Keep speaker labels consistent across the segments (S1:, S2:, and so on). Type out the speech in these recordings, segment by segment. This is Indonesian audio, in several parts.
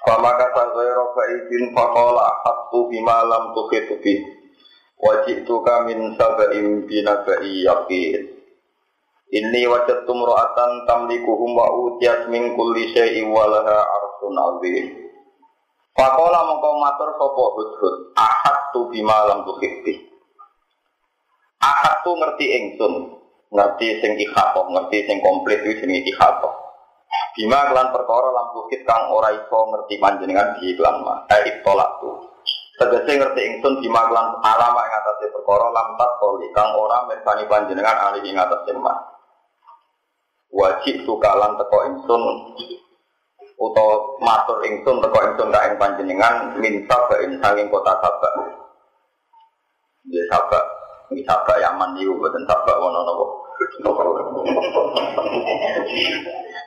S1: Fama kata ghairu ba'idin faqala ahattu bima lam tuhitu bi Wajibtuka min saba'in binaba'i yaqin. Inni wajadtu mra'atan tamlikuhum wa utiyat min kulli syai'in wa laha arsun azim. Faqala mongko matur sapa hudhud ahattu bima lam bi Ahattu ngerti ingsun ngerti sing ikhatoh, ngerti sing komplit itu sing ikhatoh Bima kelan perkara lam bukit kang ora iso ngerti panjenengan di iklan ma. Eh tolak tu. Tegese ngerti ingsun bima kelan alama ing atase perkara lam tak toli kang ora mirsani panjenengan ali ing atase ma. Wajib tukalan teko ingsun utawa matur ingsun teko ingsun ka ing panjenengan minta bain saking kota Sabak. Ya Sabak, ini Sabak Yaman niku boten Sabak wono-wono.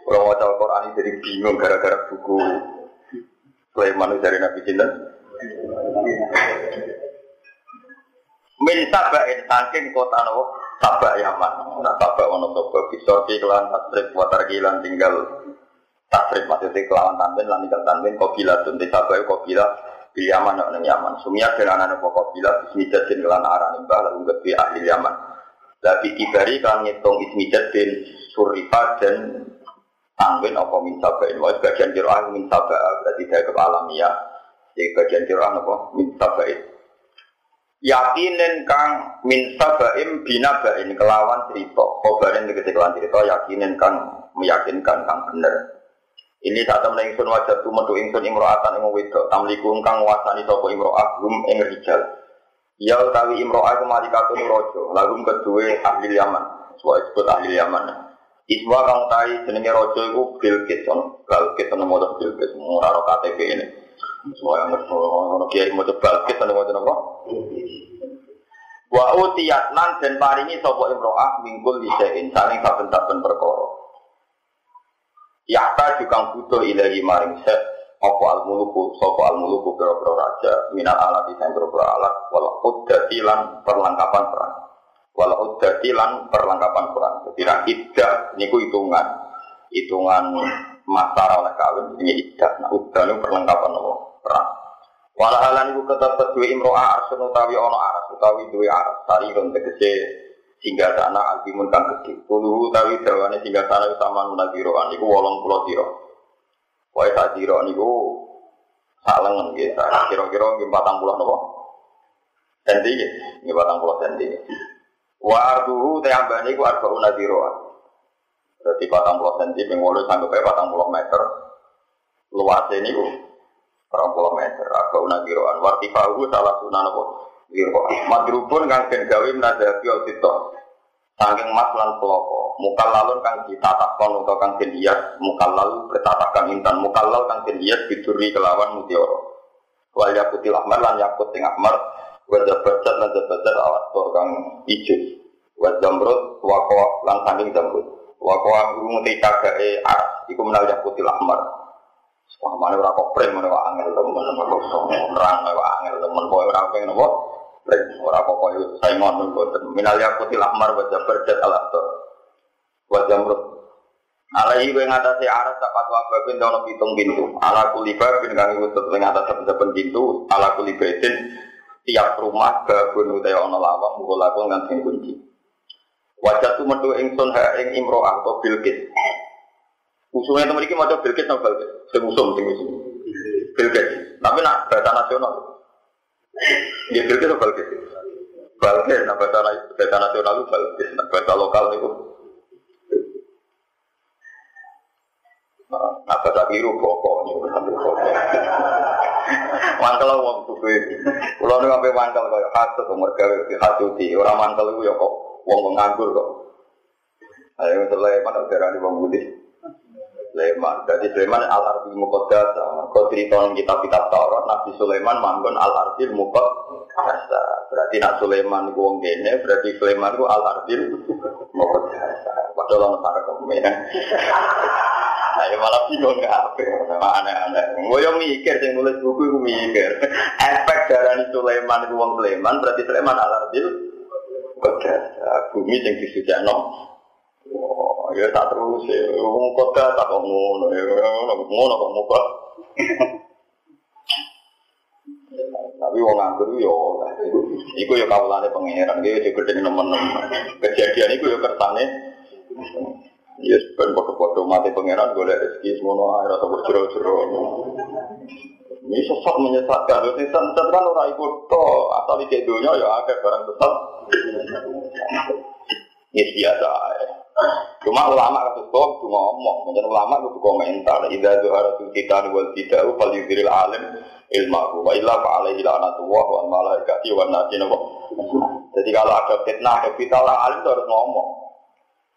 S1: Kalau mau tahu Quran jadi bingung gara-gara buku Sulaiman dari Nabi Sinten. Min sabain saking kota nopo Sabak Yaman. Nah Sabak ono bisa ki kelan tasrif watar kilan tinggal tasrif maksudnya kelawan tanwin lan tinggal tanwin kopila tun di Sabak kopila di Yaman nek Yaman. Sumia dengan anak pokok kopila bismillah den kelan arane mbah lalu ahli Yaman. Tapi ibari kan ngitung ismijat bin surifa dan Tanwin apa min sabain wa bagian kiroah min sabaa berarti dari alamiah. Jadi bagian kiroah apa min sabain. Yakinin kang min sabaim binabain kelawan cerita. Kobarin tegese kelawan cerita yakinin kang meyakinkan kang bener. Ini saat temen ingsun wajah tu metu ingsun imro'atan ing wedok tamlikum kang nguasani sapa imro'ah hum ing. Ya utawi imro'ah ku malikatun raja, lagum kedua ahli Yaman. Sebuah disebut ahli Yaman. Iswa kang tai jenenge Bilqis ono. Bilqis ono modo Bilqis ora ora KTP ini. Semua yang ono kiai modo Bilqis ono modo apa? Wa utiyat lan den paringi sapa imro'ah mingkul lisein saling saben-saben perkara. Yakta juga butuh ilahi maring set apa al muluku sapa al muluku pira-pira raja minal alat sing pira-pira alat wal uddati lan perlengkapan perang walau dadi lan perlengkapan. Jadi nak iddah niku hitungan hitungan masa oleh kawin ini iddah. Nah udah niku perlengkapan apa? Perang. Walahalan iku tetep duwe imro'ah arsun utawi ana aras utawi duwe aras kon tegese sehingga sana albimun kang gede. Puluh utawi dawane sehingga sana sama munagiroan niku 80 tiro. Wae sak tiro niku sak lengen nggih. Kira-kira nggih 40 napa? Senti nggih, nggih 40 senti. Wa arduhu teambane iku arba'u nadhiroan. Berarti 40 cm ping 8 sampai 40 meter. Luasnya ini ku 40 meter. Arba'u nadhiroan. Wartifahu salah sunan apa? Dhiroan. Madrubun kang den gawe menadabi audito. Saking mas lan peloko. Mukallalun kang ditatakon utawa kang den hias. Mukallal bertatakan intan. Mukallal kang den hias biduri kelawan mutiara. Wal yakutil ahmar lan yakut ing ahmar Wajah bacat lan bacat awas kang ijo. Wajah jamrut wako lan saking jamrut. Wako anggung cagae aras. Iku menal yakutil ahmar. Wah mana ora kok prem mana angel temen kok nerang wae angel temen ora pengen apa? Prem ora kok koyo Simon mboten. Minal yakutil ahmar wajah bacat al astor. Wajah jamrut Alaihi wa ngatasi aras sapat wa babin dono pitung pintu. Ala kuliba bin kang ngutut ing atas saben pintu. Ala kulibaitin tiap rumah babun utai ono lawang mukul aku nganting kunci. Wajah tu metu ingsun ha ing imro'ah atau bilkis. Usulnya teman ini mau bilkis atau bilkis? Sing usum, sing usum. Bilkis. Tapi nak bahasa nasional. Ya bilkis atau bilkis? Bilkis, nah bahasa, bahasa nasional itu bilkis. Nah bahasa lokal itu. Nah bahasa biru pokoknya. Mangkel buku ini. Kulo nu sampe mangkel kaya hasud umur gawe dihasuti. Ora mangkel iku ya kok wong nganggur kok. Ayo selesai mana darani wong budi. Sulaiman. Jadi Sulaiman al arbil muqaddas. Kau cerita kitab-kitab Taurat Nabi Sulaiman manggon al arbil muqaddas. Berarti nak Sulaiman itu wong berarti Sulaiman itu al arbil muqaddas. Padahal orang para kemudian. Nah, ya malah bingung apa aneh-aneh. Gue yang mikir, yang nulis buku gue mikir. Efek darah Sulaiman itu wong Sulaiman, berarti Sulaiman al arbil muqaddas. Bumi yang Oh, ya tak terus ya. Wong kota tak kok ngono ya. Ngono kok muka. Tapi wong nganggur yo iku yo kawulane pangeran dia juga gede nemen-nemen. Kejadian iku yo kersane Ya ben foto-foto mati pangeran golek rezeki semono ae rasa berjero-jero. Ini sesat menyesatkan. Terus sesat kan orang ikut to asal di dunia ya ada barang sesat. Ini biasa ya. Cuma ulama kasus kok itu ngomong, menjadi ulama itu komentar. Ida zuhara tu kita wal tidak fal yudhiril alim ilmahu wa illa fa alaihi la'natullah wal malaikati wan nasi Jadi kalau ada fitnah, ada fitnah orang alim itu harus ngomong.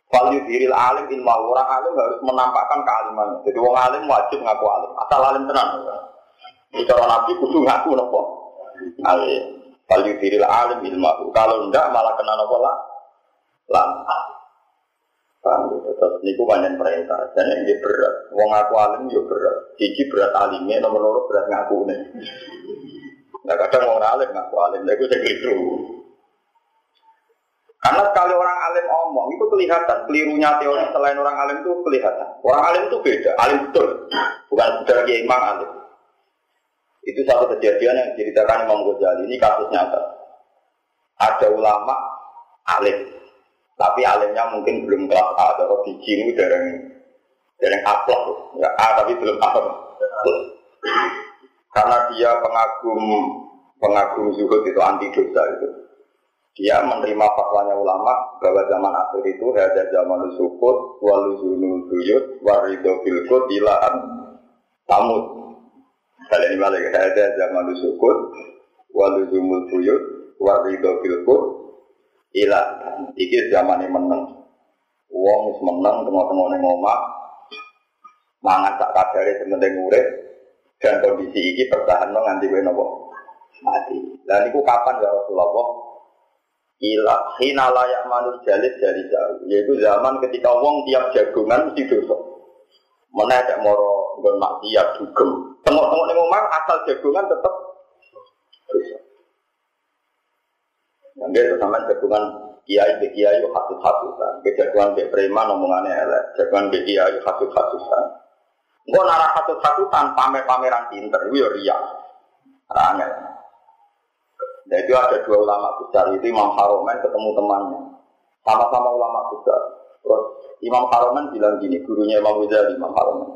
S1: Fal yudhiril alim ilmahu orang alim harus menampakkan kealimannya. Jadi orang alim wajib ngaku alim. Asal alim tenang. Kalau nabi kudu ngaku nopo. Alim. Fal yudhiril alim ilmahu. Kalau enggak malah kena nopo lah. Lah. Paham gitu. Terus niku banyak perintah. Dan ini berat. Wong aku alim yo berat. Cici berat alimnya, nomor loro berat ngaku nih. Nah kadang orang alim ngaku alim, nah itu keliru. Karena sekali orang alim omong itu kelihatan kelirunya teori selain orang alim itu kelihatan. Orang alim itu beda, alim betul, bukan sekedar kiai imam alim. Itu satu kejadian yang diceritakan Imam Ghazali ini kasus nyata. Ada ulama alim, tapi alimnya mungkin belum kelas A atau biji ini dari dari aplok, ya A tapi belum A. Karena dia pengagum pengagum zuhud itu anti dosa itu. Dia menerima fatwanya ulama bahwa zaman akhir itu ada zaman sukut, waluzunul buyut, warido bilkut, ilaan tamut. Kalian balik ada zaman sukut, waluzunul buyut, warido bilkut, Ila, iki ini menang. Wong wis menang tengah-tengah ning omah. Mangan tak kadare sementing urip dan kondisi iki bertahan no nganti kowe napa? Mati. Lah niku kapan ya Rasulullah? Ila hina layak manus jalit dari jauh. Yaitu zaman ketika wong tiap jagungan mesti dosa. Mana ada moro nggon maksiat dugem. Tengok-tengok ning omah asal jagungan tetep dosa. Dia sama jagungan kiai be kiai yo hatut hatutan, ke jagungan be preman omongannya elek, jagungan be kiai yo hatut hatutan. Gue narah hatut hatutan pamer pameran pinter, yo riak, rangel. Dan itu ada dua ulama besar itu Imam Haromen ketemu temannya, sama-sama ulama besar. Terus Imam Haromen bilang gini, gurunya Imam Ghazali, Imam Haromen.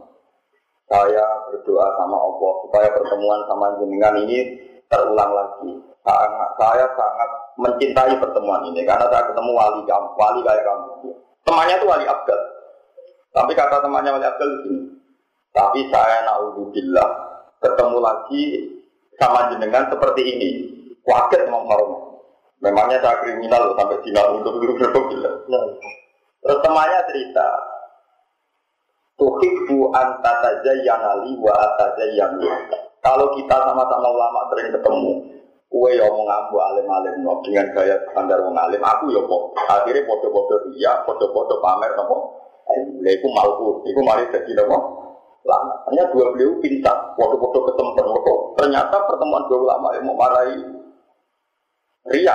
S1: Saya berdoa sama Allah supaya pertemuan sama jenengan ini terulang lagi. Sangat, saya sangat mencintai pertemuan ini karena saya ketemu wali kamu, wali kayak kamu. Temannya itu wali Abdul. Tapi kata temannya wali Abdul begini. Tapi saya naudzubillah ketemu lagi sama jenengan seperti ini. Sama Harum. Memangnya saya kriminal loh, sampai Cina untuk dulu bilang. Terus temannya cerita, Tuhibbu antatazayyana li wa atazayyanu. Kalau kita sama-sama ulama sering ketemu, kue yang mau ngambu alim-alim no, dengan gaya standar wong alim, aku ya kok akhirnya foto-foto dia, foto-foto pamer nopo, Lha iku malku, iku mari jadi nopo. Lama. Hanya dua beliau pintar, foto-foto ketemu kok. Ternyata pertemuan dua ulama yang mau marahi Ria,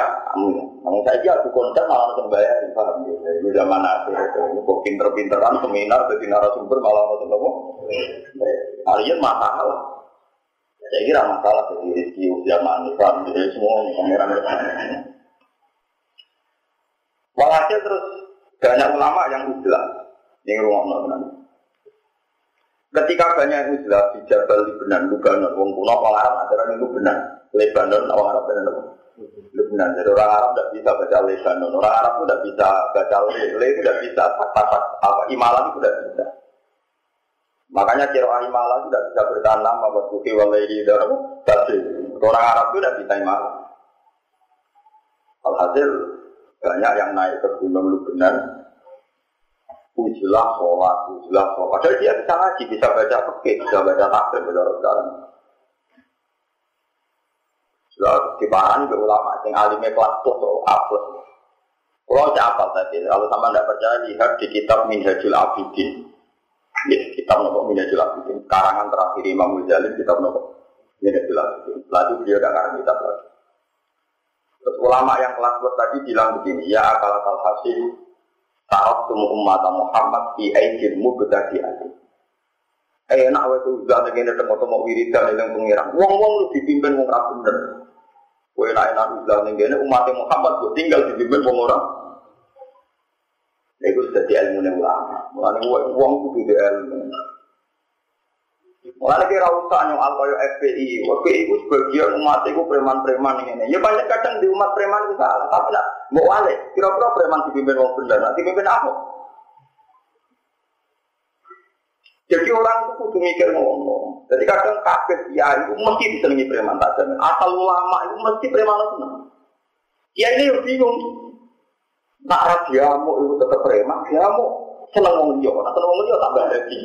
S1: namun saya kira aku konten malah langsung bayar, paham ya? Itu zaman akhir itu, kok pinter-pinteran seminar jadi narasumber malah langsung nopo. Kalian masalah. Saya kira masalah jadi rezeki usia manifan, jadi semua pangeran Walhasil terus banyak ulama yang uzlah yang rumah nonton. Ketika banyak uzlah di Jabal Lebanon, Lebanon, wong kuno orang Arab adalah itu benar. Lebanon, orang Arab benar. Lebanon, jadi orang Arab tidak bisa baca Lebanon, orang Arab tidak bisa baca Le, Le tidak bisa, tak apa imalan itu tidak bisa. Makanya kira malah tidak bisa bertahan lama buat buki walaili dalam tafsir. Orang Arab itu tidak bisa imalah. Alhasil banyak yang naik ke gunung Lubnan Ujilah sholat, ujilah sholat. Padahal dia bisa ngaji, bisa baca fikih, bisa baca takbir, baca sekarang. Sudah diparani ke ulama, yang alimnya kelas plus atau A plus. Kalau saya apal tadi, kalau sama tidak percaya lihat di kitab Minhajul Abidin. Ya, kitab nopo Minhajul Abidin. Karangan terakhir Imam Muzali, kitab nopo Minhajul Abidin. Lalu beliau tidak karang kitab lagi. Terus ulama yang kelas tadi bilang begini, ya akal akal hasil, tarot temu umat Muhammad di aidilmu betadi adi. Eh, enak wae tuh udah ngene temu-temu wiridan yang pengiran. Wong-wong lu dipimpin wong ra bener. Kowe nek enak udah ning kene umat Muhammad kok tinggal dipimpin wong ora Iku sudah di ilmu ulama. Mulane wong kudu di ilmu. Mulane kira usah nyong kaya FPI. FPI itu sebagian umat itu preman-preman ini. Ya banyak kadang di umat preman itu salah. Tapi lah, mau wale. Kira-kira preman dipimpin wong bener. Nanti pimpin apa? Jadi orang itu kudu mikir ngomong. Jadi kadang kafir ya itu mesti disenangi preman tak jamin. Asal ulama itu mesti preman itu. Ya ini yang bingung. Nak radiamu itu tetap preman, diamu seneng ngomong dia. Nak seneng ngomong dia tambah lagi.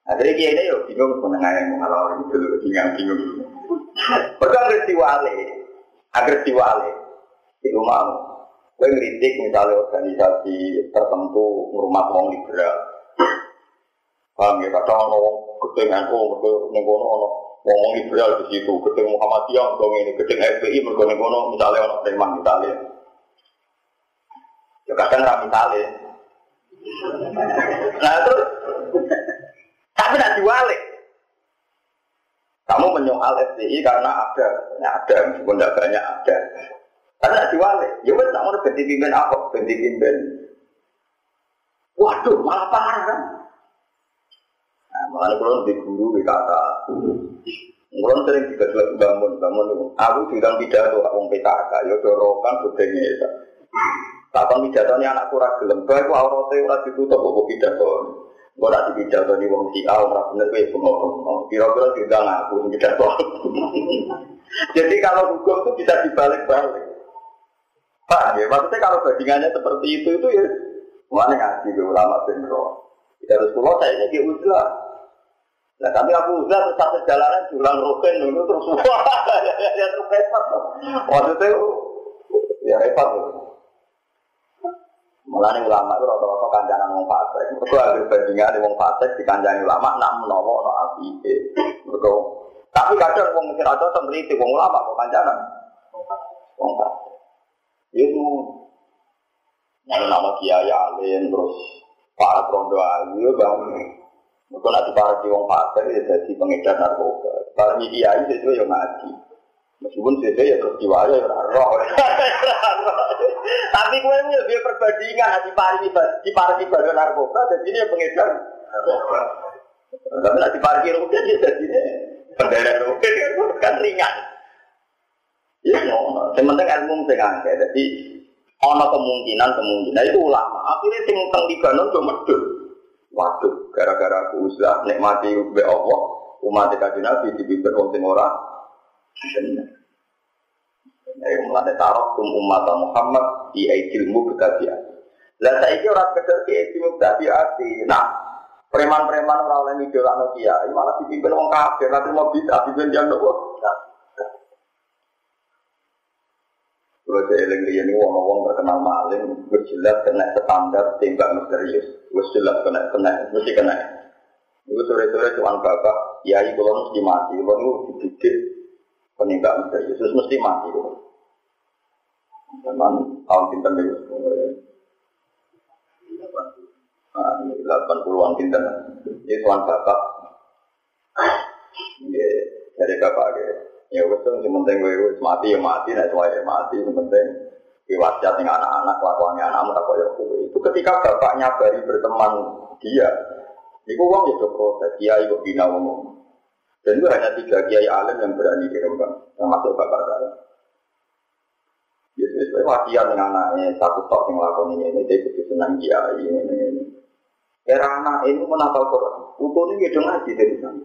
S1: Nah, jadi dia ini ya bingung menengah yang mengalami itu bingung bingung. Bahkan agresi wale, agresi wale. Itu mau. Gue ngeritik misalnya organisasi tertentu ngurmat orang liberal. Paham ya? Kadang orang gedeng NU, mereka nengono ono liberal di situ. Gedeng Muhammadiyah, dong ini gedeng FPI, nengono misalnya orang preman misalnya. Ya kadang rapi misalnya. Nah terus, tapi nak diwalik. Kamu menyoal FPI karena ada, ya ada, meskipun tidak banyak ada. Karena diwalik, ya wes nak mau ganti pimpin apa, ganti pimpin. Waduh, malah parah kan? Nah, malah kalau di guru di kata, Mulai sering juga bangun, bangun itu. Aku bilang pidato, aku PKK, ya dorokan bedanya ya. Takon pidatonya anakku ora gelem, kowe ku aurate ora ditutup kok pidato. Gue nak di wong si A ora bener kowe bengok-bengok. Kira-kira juga ngaku pidato. Jadi kalau hukum itu bisa dibalik-balik. Pak, ya, maksudnya kalau bandingannya seperti itu itu ya mana ngaji ke ulama benro. Kita harus pulau saya jadi uzlah. Nah tapi aku uzlah terus satu jalanan jualan roken dulu terus wah ya repot. Maksudnya ya repot. Mulane ulama itu rata-rata kancanan wong fasik. Mergo akhir bandingan wong fasik dikancani ulama nak menawa ana apike. Mergo tapi kadang wong sing rada semriti wong ulama kok kancanan. Wong. Itu Mana nama kiai alim terus para prondo ayu bang. Mereka nanti para wong fasik ya jadi pengedar narkoba. Para kiai itu yang ngaji. Meskipun saya ya diwaya ya roh. Tapi gue ini lebih perbandingan di pari di pari badan narkoba dan ini pengedar. Tapi nanti parkir rupiah dia jadi ini bendera rupiah kan ringan. Ya, sementara ilmu saya ngangkat. Jadi ono kemungkinan kemungkinan itu ulama. Akhirnya sing teng Libanon tuh medul. Waduh, gara-gara aku usah nikmati be Allah, umat kajian Nabi dipimpin wong sing ora benar. Ayo mulai taruh tum umat Muhammad di aidilmu berkati Lah saya kira orang kecil di aidilmu berkati Nah, preman-preman orang lain itu lah Nokia, malah dipimpin orang kafir, nanti mau bisa dipimpin yang nopo. Kalau saya eling ini wong-wong terkenal maling, gue jelas kena standar tembak misterius, gue jelas kena kena, mesti kena. Itu sore-sore cuman bapak, ya ibu mesti mati, kalau dididik penembak misterius, terus mesti mati. Memang tahun pinter nih, delapan puluhan pinter. Ini tuan bapak, ya dari bapak ya. Wes yang penting gue mati ya mati, nah cuma ya mati, penting diwasiat dengan anak-anak, kelakuannya anakmu tak koyo kue. Itu ketika bapak nyabari berteman dia, itu uang itu proses, dia ikut bina umum. Dan itu hanya tiga kiai alim yang berani di Rembang, termasuk bapak saya. Biasanya saya wasiat dengan anaknya, satu tok yang lakon ini, ini dia itu senang kiai, ini, ini, ini. Era anak ini menapal Quran, utuhnya gitu ngaji dari sana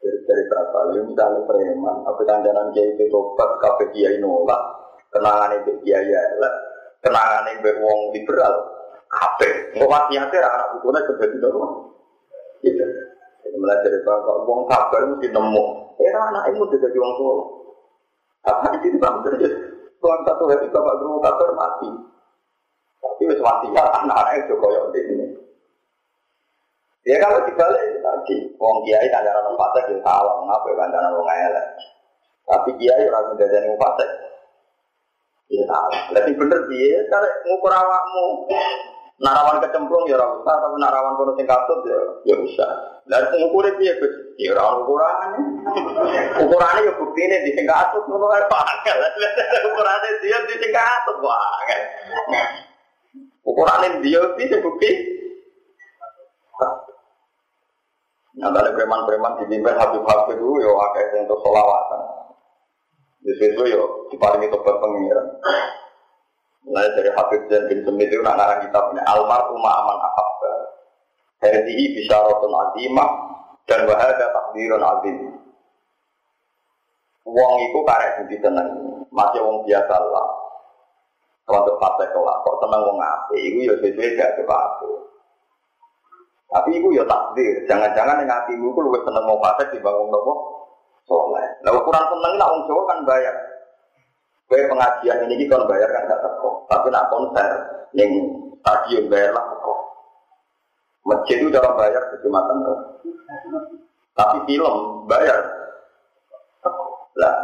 S1: dari berapa lalu misalnya preman apa kandanan kiai itu tobat kafe kiai nolak kenangan itu kiai elek kenangan itu wong liberal kafe. Mau wasiatnya anak dulu. Gitu. Jadi mulai dari bapak uang sabar mesti nemu. Era anak ibu juga jadi uang tua. Apa di situ bang terus? Tuhan satu hari bapak guru kabar mati. Tapi wis wasiat anak-anaknya juga koyok di sini. Ya kalau dibalik tadi, wong kiai tanya orang fasik ya salah, ngapa ya kancanan wong elek. Tapi kiai orang menjadi wong fasik. Ya salah. Lebih bener dia, kalau ngukur awakmu, narawan kecemplung ya ora usah, tapi narawan kono sing katut ya ya bisa. Lah ngukure piye Gus? Ya ora ukurane. Ukurane ya buktine di sing katut ngono ae pakel. Ukurane dia di sing katut wae. Ukurane dia di sing bukti. Nah, ada preman-preman di bimbel Habib-Habib itu, ya yang untuk solawatan. Di situ ya diparingi tobat pengiran. Mulai dari Habib dan bin Semit itu anak kitabnya Almar Umma Aman Ahabba. Hadihi bisyaratun azimah dan wahada takdirun azim. Wong itu karek budi tenang, masih wong biasa lah. Untuk partai kelak, kok tenang wong ape, itu ya sesuai gak aku. Tapi itu ya takdir, jangan-jangan yang hatimu itu lebih seneng mau partai dibangun nopo soleh. Nah ukuran seneng lah wong Jawa kan bayar. Kue pengajian ini kan bayar kan gak teko, tapi nak konser yang stadion bayar lah teko. Masjid itu cara bayar kecamatan tuh. Tapi film bayar. Lah,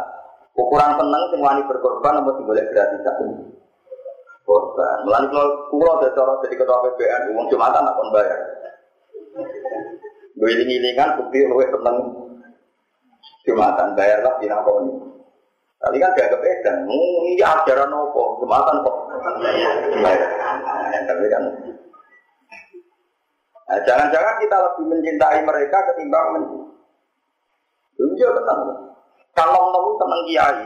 S1: ukuran seneng sing wani berkorban apa boleh gratisan? Korban. Mulane kalau kulo ada cara jadi ketua PBN, uang Jumatan nak kon bayar. Gue ini kan bukti luwe seneng Jumatan bayar lah di nakoni. Tapi kan gak kepedan, ini ajaran apa? Jumatan kok. Tapi kan Nah, jangan-jangan kita lebih mencintai mereka ketimbang men. Iya tenang. Kalau nemu tenang kiai.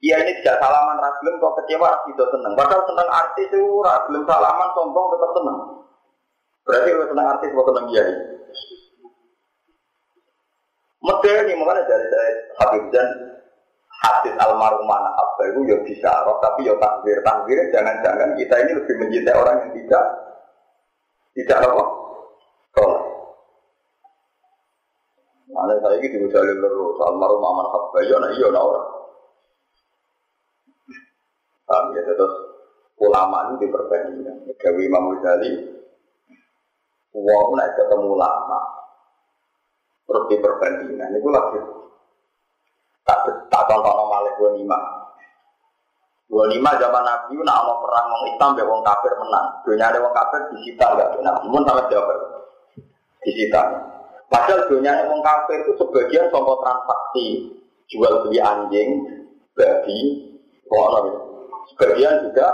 S1: Kiai ini tidak salaman ragilem kok kecewa tidak seneng. Padahal seneng artis itu ragilem salaman sombong tetap seneng. Berarti kalau seneng artis kok seneng kiai. Medeni makanya dari saya Habib dan hadis almarhum anak apa itu ya bisa roh tapi ya takbir takbir jangan-jangan kita ini lebih mencintai orang yang tidak tidak apa Sholat. Mana saya ini diujalin terus, almarhum aman habba, iya nah iya nah orang. Paham ya, terus ulama ini diperbandingkan. Gawi Imam Ghazali, uang naik ketemu ulama, terus diperbandingkan. Itu lagi tak tak contoh Malik dua lima. Dua lima zaman Nabi, nak mau perang orang Islam, ya orang kafir menang. Dunia ada orang kafir disita nggak? Nabi pun sama jawab disita. Padahal dunia yang kafir itu sebagian contoh transaksi jual beli anjing, kono gitu. Sebagian juga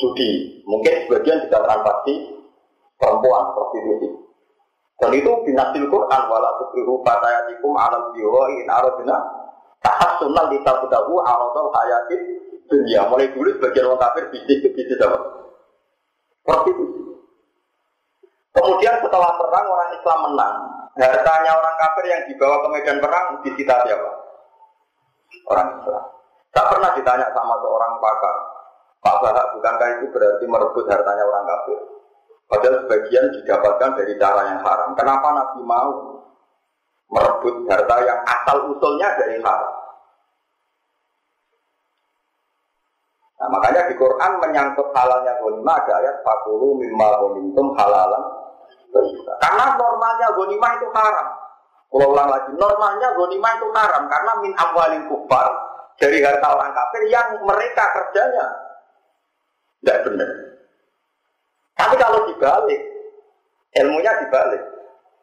S1: judi, mungkin sebagian juga transaksi perempuan prostitusi. Dan itu binasil Quran wala tukrihu fatayatikum alal biwa in aradina tahassunan litabdahu aradul hayatid dunia. Mulai dulu sebagian orang kafir bisnis bisnis apa? Prostitusi. Kemudian setelah perang orang Islam menang, hartanya orang kafir yang dibawa ke medan perang disita siapa? Orang Islam. Tak pernah ditanya sama seorang pakar, Pak Bahak bukankah itu berarti merebut hartanya orang kafir? Padahal sebagian didapatkan dari cara yang haram. Kenapa Nabi mau merebut harta yang asal usulnya dari haram? Nah, makanya di Quran menyangkut halalnya gonima ada ayat fakulu mimma gonimtum halalan karena normalnya gonimah itu haram. Kalau ulang lagi, normalnya gonimah itu haram karena min amwalin kufar dari harta orang kafir yang mereka kerjanya tidak benar. Tapi kalau dibalik, ilmunya dibalik.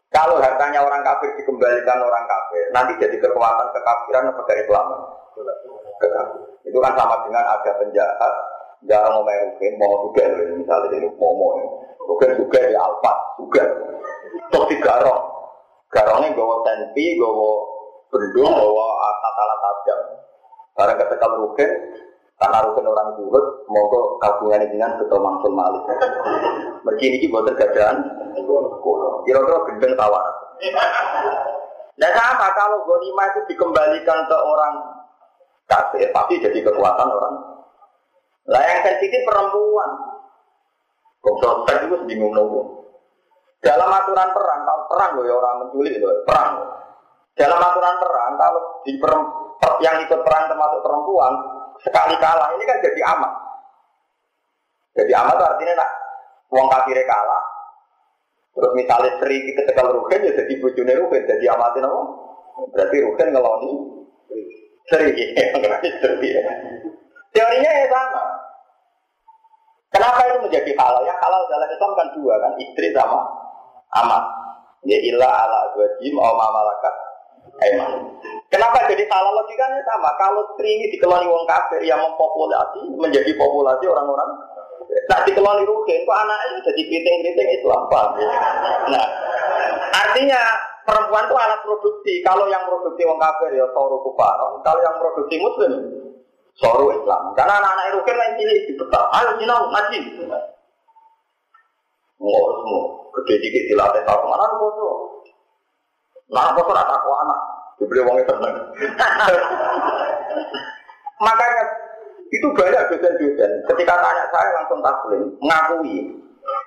S1: Kalau hartanya orang kafir dikembalikan orang kafir, nanti jadi kekuatan kekafiran atau keislaman. Itu kan sama dengan ada penjahat, jarang mau main mau juga misalnya mau mau Bukan juga di Alfa, juga. Terus di Garong. Garongnya gawa tempi, gawa bendung, gawa alat-alat tajam. Barang ketekal rugen, karena rugen orang juhud, ke kabungan dengan betul mangsul malik. Mergi ini buat tergadaan, kira-kira gendeng tawar. Nah sama kalau gonima itu dikembalikan ke orang kafir, tapi jadi kekuatan orang. Lah yang sensitif perempuan, prospek itu bingung nopo. Dalam aturan perang, kalau perang loh ya orang menculik loh, perang. Dalam aturan perang, kalau di per, per, yang ikut perang termasuk perempuan, sekali kalah ini kan jadi amat. Jadi amat artinya nak uang kafir kalah. Terus misalnya Sri ketika Rugen ya jadi bujune Rugen, jadi amatin apa? Berarti Rugen ngeloni Sri, Sri. Teorinya ya sama. Kenapa itu menjadi halal? Ya halal dalam Islam kan dua kan, istri sama amat. Ya ilah ala jim au malakat Aiman. Kenapa jadi halal logikanya sama? Kalau istri ini dikeloni wong kafir yang mempopulasi menjadi populasi orang-orang Nah dikeloni rugen, kok anaknya jadi keriting-keriting Islam, paham Nah, artinya perempuan itu alat produksi. Kalau yang produksi wong kafir ya soru kufaron. Kalau yang produksi muslim Soru Islam. Karena anak-anak itu kan main cilik di peta. Ayo sinau ngaji. Ngor semua. Gede dikit dilatih tahu mana poso. Nah poso rata kok anak. Dibeli uangnya tenang. Makanya itu banyak dosen-dosen. Ketika tanya saya langsung taslim, mengakui.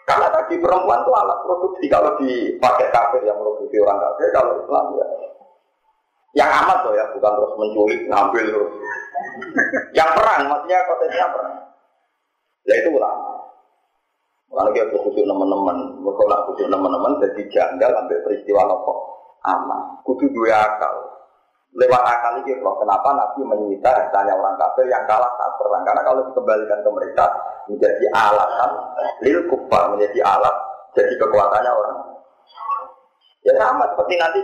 S1: Karena tadi perempuan itu alat produksi. Kalau dipakai kafir yang produksi orang kafir, kalau Islam ya yang amat loh ya, bukan terus menculik, ngambil terus. Yang perang, maksudnya konteksnya perang. Ya itu ulama. Kalau kita khusus teman-teman, mereka nak khusus teman-teman jadi janggal ambil peristiwa nopo aman. Kudu dua akal. Lewat akal ini loh, kenapa Nabi menyita hartanya orang kafir yang kalah saat perang? Karena kalau dikembalikan ke mereka menjadi alasan lil kufar menjadi alat jadi kekuatannya orang. Ya sama seperti nanti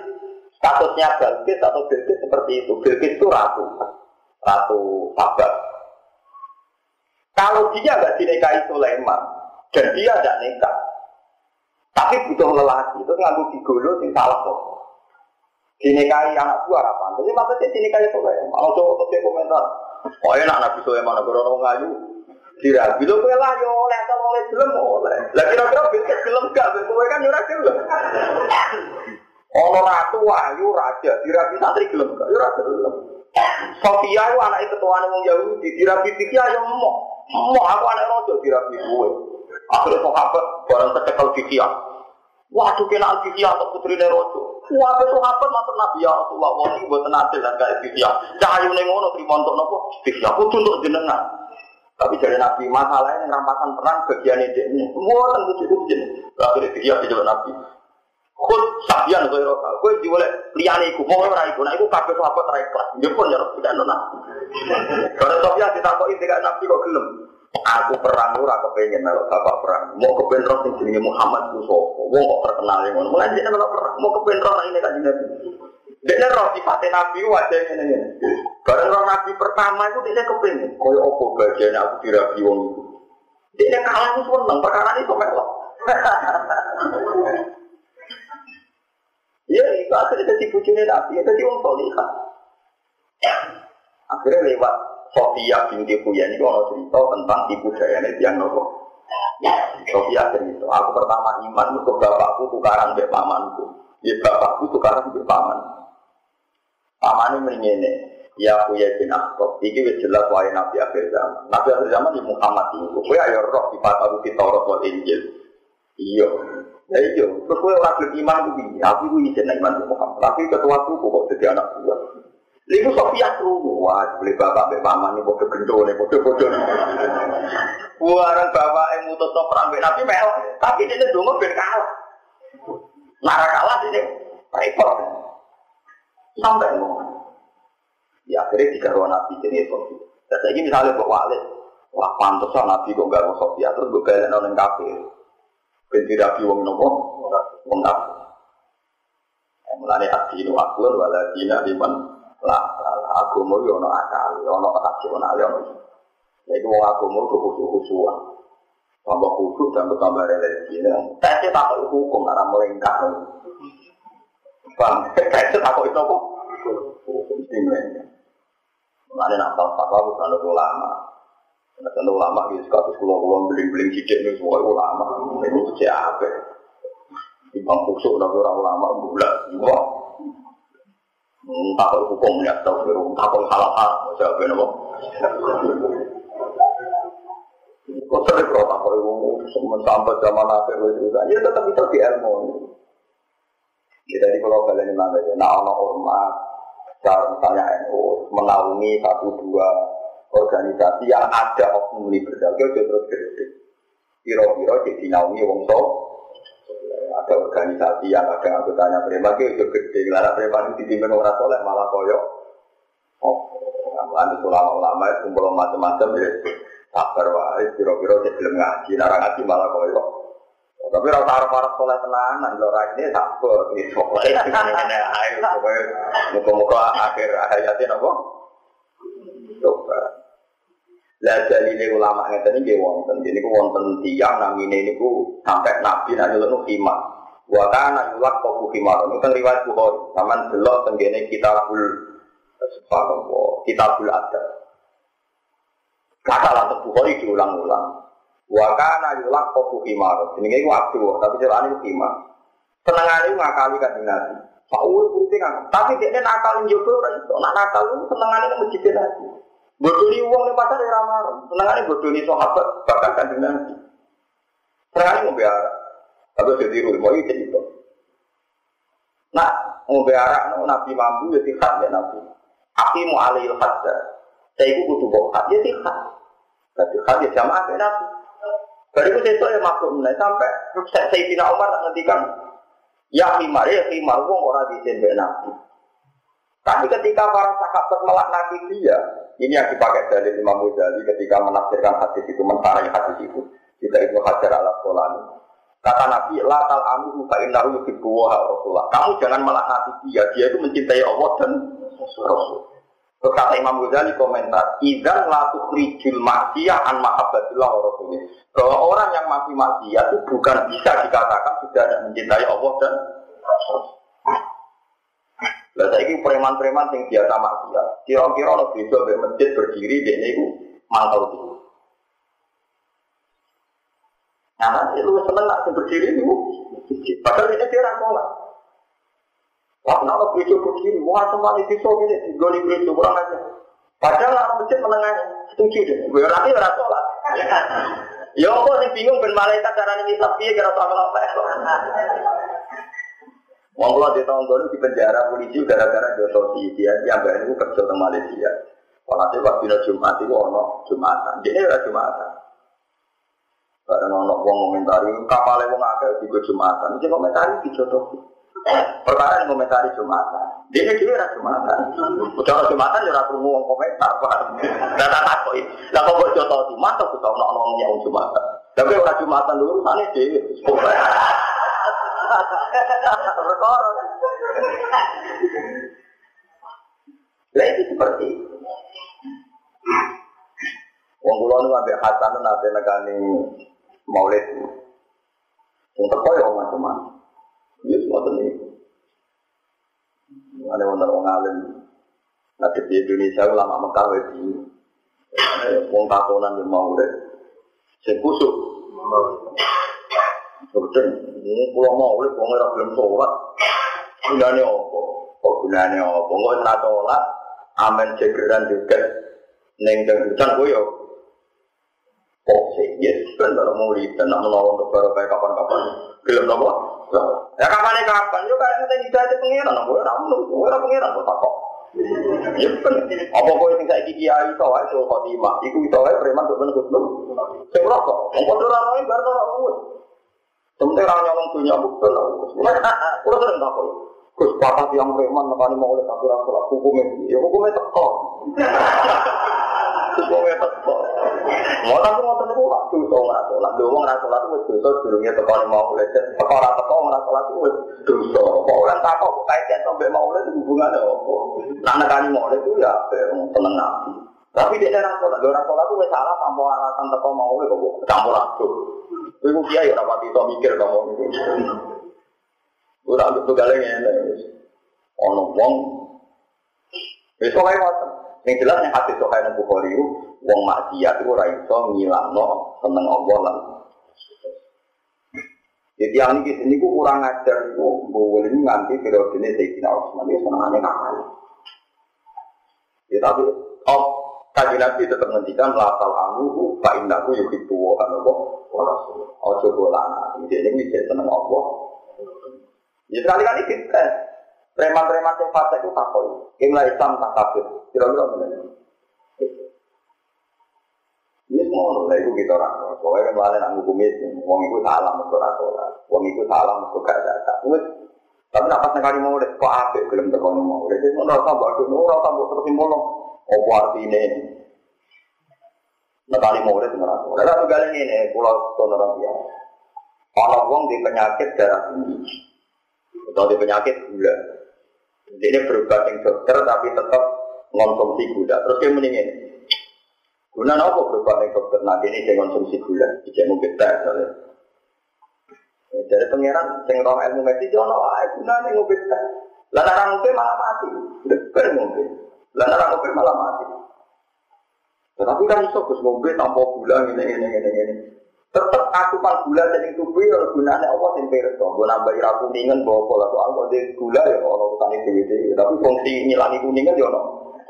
S1: Kasusnya Balkis atau Bilkis seperti itu. Bilkis itu ratu. Ratu Sabah. Kalau dia nggak dinikahi Sulaiman, dan dia tidak nikah, tapi butuh lelaki, itu nganggu gigolo sing salah kok. Dinikahi anak buah apa? Jadi maksudnya dinikahi Sulaiman. Kalau coba untuk komentar, oh enak Nabi Sulaiman, gue orang ngayu, dirabi lo kowe lah yo oleh atau oleh gelem oleh. Lah kira-kira bilkis gelem gak, kowe kan yo ora gelem. Ono ratu wahyu raja, dirabi santri gelem gak? Raja gelem. Sofia itu anak ketua wong Yahudi, dirabi pikir ayo mau, mau aku anak raja dirabi gue. Akhirnya sahabat barang tercekel fikih. Waduh kena fikih atau putri Rojo. Wah, itu sahabat masuk Nabi ya Rasulullah, wah ini buat nasil dan kayak fikih. Cahayu nengono terima untuk nopo fikih. Aku untuk jenengan. Tapi dari Nabi masalahnya rampasan perang bagian ini. Wah, tentu cukup jenis. Akhirnya fikih dijawab Nabi. Kul sabian kowe roka. Kowe diwale liyane iku, mau ora iku. Nah iku kabeh sahabat ra ikhlas. Pun ya tidak nona. Kalau Sofyan ditakoki tidak nabi kok gelem. Aku perang ora kepengin melok bapak perang. Mau kepen roh sing jenenge Muhammad ku sapa? Wong kok terkenal ngono. Mulai dia melok perang. Mau kepen roh ini kan nabi. Dia roh sifatnya nabi ini ini. Bareng roh nabi pertama itu dia kepengen. Koyo opo bagian aku dirabi wong itu. Dia kalah itu seneng perkara itu melok. Ya itu akhirnya jadi bujuni Nabi, jadi orang solihah. Akhirnya lewat Sofia binti Buya ini kalau cerita tentang ibu dayanya yang nopo. Sofia cerita, aku pertama iman itu bapakku tukaran be pamanku. Ya bapakku tukaran be paman. Paman ini meringene, ya Buya bin Akhtab. Iki wis jelas wae Nabi akhir zaman. Nabi akhir zaman di Muhammad ini. Kowe ayo roh di Fatahu di Taurat wal Injil. Iya, Ya iya, terus gue orang iman gini, aku gue izin iman ke Muhammad, tapi ketua suku kok jadi anak gue. Lalu Sofia tuh, wah beli bapak beli nih bodoh gendol nih bodoh bodoh. Buaran bapak yang mutus perang beli nabi mel, tapi dia dulu ben kalah. Nara kalah dia repot. Sampai ngomong. Ya akhirnya tiga ruang nabi jadi Sofia. Dan lagi misalnya Pak Walid, wah pantas nabi kok gak mau Sofia, terus gue balik nonton kafir. Binti rabi wong nopo, wong apa? Mulane adinu aklun wala dina liman lah agama yo ono akal, ono rasional yo. Jadi wong agama itu khusus-khususan. Tambah khusus dan bertambah religi. Tesnya tak hukum karena melengkap. Bang, tesnya tak itu apa? Hukum. Mulane nak tahu fatwa bukan ulama. Nah, tentu ulama di kasus pulau pulau beling-beling sidik ini semua ulama. Ini siapa? Imam kusuk tapi orang ulama bulat juga. Tak tahu hukum ya, tahu biru, tak tahu salah hal, siapa yang apa? Kok sering kok apa itu sampai zaman akhir itu ya tetap bisa di ilmu. Ya, jadi kalau kalian mana ya, nah orang ormas, cara misalnya NU menaungi satu dua organisasi yang ada oknum liberal, itu terus gede. Kira-kira jadi naungi wong so, ada organisasi yang ada anggotanya preman itu gede, lara preman itu di orang soleh malah koyok. Oh, Nanti ulama-ulama itu kumpul macam-macam ya sabar wae kira-kira cek belum ngaji, nara ngaji malah koyok. Tapi rasa arah para soleh tenanan, lo ini sabar, ini soleh, ayo, pokoknya muka-muka akhir hayatnya apa? Coba. Lah jadi ini ulama tadi dia wonten, jadi ku wonten ini ku sampai nabi nanti lalu himar. Wa kana kau himar. Ini kan riwayat Bukhari. Taman delok tenggene kitabul subhanallah, kitabul adab. Kata lantas Bukhari diulang-ulang. Wa kana yulak kofu himar. Jenenge iku abdu, tapi carane iku. Senengane ngakali kan Nabi. Saul putih kan. Tapi dia nakal njogo ora iso. Nak nakal itu senengane masjid Nabi. Bodoni wong ning pasar ora marah. Senengane bodoni sahabat bahkan kan Nabi. Senengane ngombe arak. Tapi jadi rumah itu itu. Nah, ngombe arak Nabi mampu ya tihat ya Nabi. Akimu alil hadda. Saya itu kudu bokat ya tihat. Berarti had ya jamaah ya Nabi. Bariku sesuk ya maklum mulai sampai Sayyidina Umar ngendikan ya himar ya himar wong ora disembek nabi. Tapi ketika para sahabat melaknati dia, ini yang dipakai dari Imam Ghazali ketika menafsirkan hadis itu, mensarai hadis itu. Kita itu hajar ala kolani. Kata Nabi, la tal amu fa innahu yuhibbu wa Rasulullah. Kamu jangan melaknati dia, dia itu mencintai Allah dan Rasul. Terus kata Imam Ghazali komentar, Idan la tukhrijul maksiyah an mahabbatillah wa rasulih. Bahwa orang yang mati maksiat itu bukan bisa dikatakan sudah mencintai Allah dan Rasul. Lah saiki preman-preman sing biasa maksiat, kira-kira ono bisa di masjid berdiri dene iku mantau itu. Nah, lu seneng nak berdiri itu, padahal ini dia orang Wah, kenapa gereja berdiri? Wah, semua di pisau ini, digoli gereja, kurang aja. Padahal orang masjid menengahnya, setuju deh. Gue nanti orang sholat. Ya sih bingung ben malaikat cara ini tapi kira sama apa ya? Wong kula di dulu di penjara polisi gara-gara si dia yang baru itu kerja di Malaysia. Walhasil pas dina Jumat itu ono Jumatan. Dia ora Jumatan. Karena ono wong komentari kapalnya wong akeh di Jumatan. Ini komentari di jodoh. Perkara yang komentari Jumatan. Dia ini juga Jumatan. Udah Jumatan ya ratu ngomong komentar. Dan tak takoi. Lah kok kok di mata kita ono ono yang Jumatan. Tapi orang Jumatan dulu mana dia? Perkara. Lah itu seperti Wong kula nu ambek Hasan nate negani Maulid. Wong teko ya macam-macam. Ya semua ini. Ada wonder wong alim. Di Indonesia ulama Mekah wedi. Wong takonan yang mau deh. Saya kusuk. Sebetulnya, ini pulau mau oleh wong ora belum sholat. Gunanya apa? Oh gunanya apa? Nggak ora sholat. Amen jegeran juga. Neng dan koyo. Oh sih, yes, kan kalau mau lihat, nak menolong untuk baru kayak kapan-kapan. Belum nopo. Ya kapan kapan? Yo kan kita tidak ada pengiran, gue ramu, gue ramu pengiran kok tak kok. Ya kan, apa kau yang saya gigi ayu tau aja soal khotimah, iku itu aja preman tuh belum. Saya engkau tuh orang lain baru orang mus. Sementara orang nyolong punya bukan, udah sering tak kok. Gus papat yang preman nekani mau oleh tapi rasulah hukumnya, ya hukumnya tekok. Hukumnya tekok. Mau tapi mau tentu lah, tuh tau nggak sholat, tuh mau nggak sholat tuh dosa sebelumnya teko mau oleh teko orang teko nggak sholat tuh dosa. Kok orang takut kaitan sampai mau oleh hubungannya apa? Nah nekani mau oleh itu ya seneng nabi. Tapi dia orang dia orang tuh salah tanpa alasan teko mau oleh kok campur aduk. Ibu kiai orang pati itu mikir kamu. Ora untuk galeng ngene. Ono wong wis ae wae. Yang jelas yang hati sok kaya Bukhari wong maksiat itu ora iso ngilangno seneng Allah lan. Jadi yang ini ini kurang ajar itu, boleh ini nganti periode ini Sayyidina Utsman itu senengannya nakal. Ya tapi, oh, Kaji Nabi tetap menghentikan latal anuhu fa innahu yuhibbu wa anahu wa rasul. Ojo bolana. Ini ini bisa seneng Allah. Ya sekali-kali kita preman-preman yang fase itu takoi. Yang Islam tak kafir. Kira-kira benar. Ini semua lah itu kita orang. Soalnya kan malah nak hukum itu, uang itu salah mereka rasulah, uang itu salah mereka gak. Tapi nak pas nekali mau kok apa belum terkoni mau. Jadi mau rasa bagus, mau rasa terus mau apa artinya? Nekali itu merasa. Lalu satu kali ini, pulau tonoran dia. Kalau uang di penyakit darah tinggi, atau di penyakit gula, ini berubah yang dokter tapi tetap konsumsi gula. Terus dia mendingin, Guna apa berubah yang dokter nanti ini dengan konsumsi gula, tidak mungkin teh. Dari pangeran, sing roh ilmu medis, jono ae guna nih ngopi teh. Lalu orang ngopi malah mati, dekat ngopi. Lalu orang ngopi malah mati. Tetapi kan iso gus ngopi tanpa gula ini ini ini ini. Tetap asupan gula jadi tubuh ya gunanya Allah sing pirsa. Gue nambahi raku kuningan bawa pola soal kok di gula ya orang utang itu Tapi fungsi ngilangi kuningan ya ono.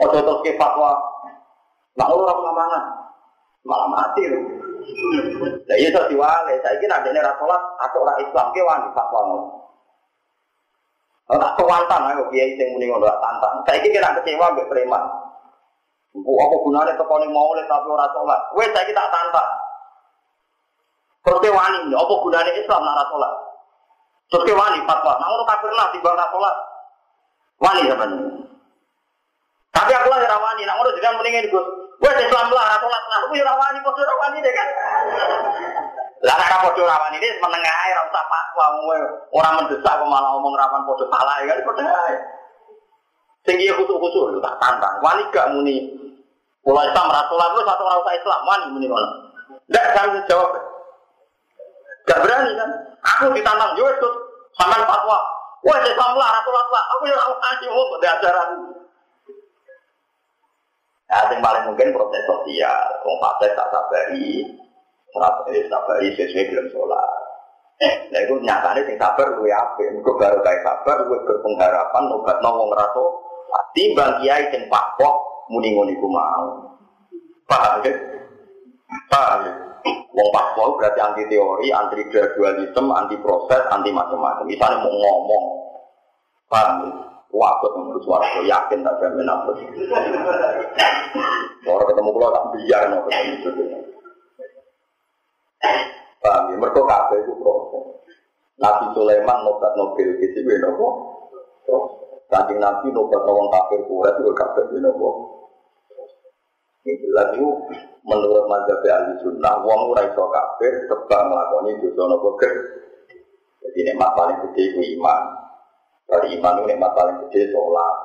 S1: Ojo terus ke fatwa Nah, orang lamangan malah mati loh. Nah, iya so diwale, saya kira ada nih rasulat atau orang Islam ke wani fatwa. Oh, tak kewantang ayo kiai sing muni ngono tantang. Saya kira kecewa mbek preman. Bu apa gunanya tekoni mau oleh tapi ora salat. Wes saya tak tantang. Terus wani, apa gunanya Islam nara salat? Terus wani fatwa, nah ngono kafir lah timbang ora salat. Wani sampeyan. Tapi aku lah rawani, nak ngono jenengan mendingin Gus. Wes Islam lah, sholat lah, aku ya rawani, padha rawani deh kan. Lah nek padha rawani ini menengah ae ora usah fatwa orang mendesak kok malah ngomong rawan padha salah ya kan padha ae. Sing iya khusus-khusus tak tantang. Wani gak muni. Kalau Islam rasulah lu satu orang usah Islam, wani muni ngono. Ndak kan jawab. Gak berani kan? Aku ditantang yo itu sama fatwa. Wah, Islam lah, rasulah lah. Aku ya ora wani ngomong ajaran. Nah, yang paling mungkin proses sosial, wong tak sabari, sabari, sabari sesuai belum sholat. Nah itu nyatanya sing sabar gue apa? Gue baru kayak sabar, gue berpengharapan obat nongong raso. Timbang kiai sing pakpok muni ngoni mau. Paham ya? Paham ya? Wong pakpok berarti anti teori, anti gradualisme, anti proses, anti macam-macam. Misalnya mau ngomong, paham ya? Waktu menurut suara yakin tak jamin apa. Orang ketemu pulau tak biar no ketemu Paham ya? Mereka kabeh itu proses. Nabi Sulaiman nobat Nobel itu gue nopo. Kanjeng Nabi nobat nawang kafir kuret itu kabeh gue nopo. Ini itu menurut mazhab ahli sunnah, wong ora iso kafir sebab nglakoni dosa nopo Jadi nikmat paling gede itu iman. Dari iman itu nikmat paling gede sholat.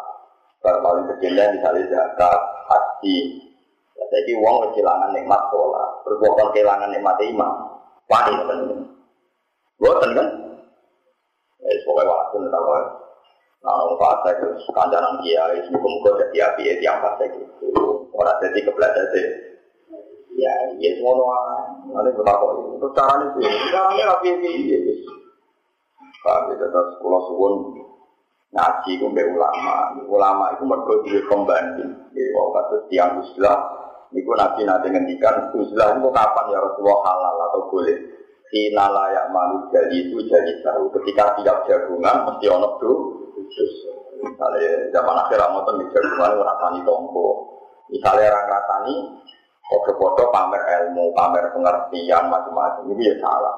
S1: Baru paling gede misalnya zakat, haji. Jadi uang kehilangan nikmat sholat. Berbuat kehilangan nikmat iman. Wani teman-teman. Buatan kan? Ya, pokoknya waktu entah apa. Nah, orang fase itu kandaran kiai, semoga-moga jadi api ya tiang fase gitu. Orang jadi kebelajar sih. Ya, ya semua doang. Nanti betapa itu. Caranya sih, caranya api ya. Kami tetap sekolah suwun ngaji ku ulama. Ulama itu mergo duwe pembanding. Wau kados tiyang Islam niku Nabi nanti ngendikan uzlah itu kapan ya Rasulullah halal atau boleh. Kina layak malu itu jadi tahu. Ketika tiap jagungan mesti ono tuh Misalnya zaman akhir Ramadan di jagungan rasani tombo. Misalnya orang rasani foto-foto pamer ilmu, pamer pengertian macam-macam. Ini ya salah.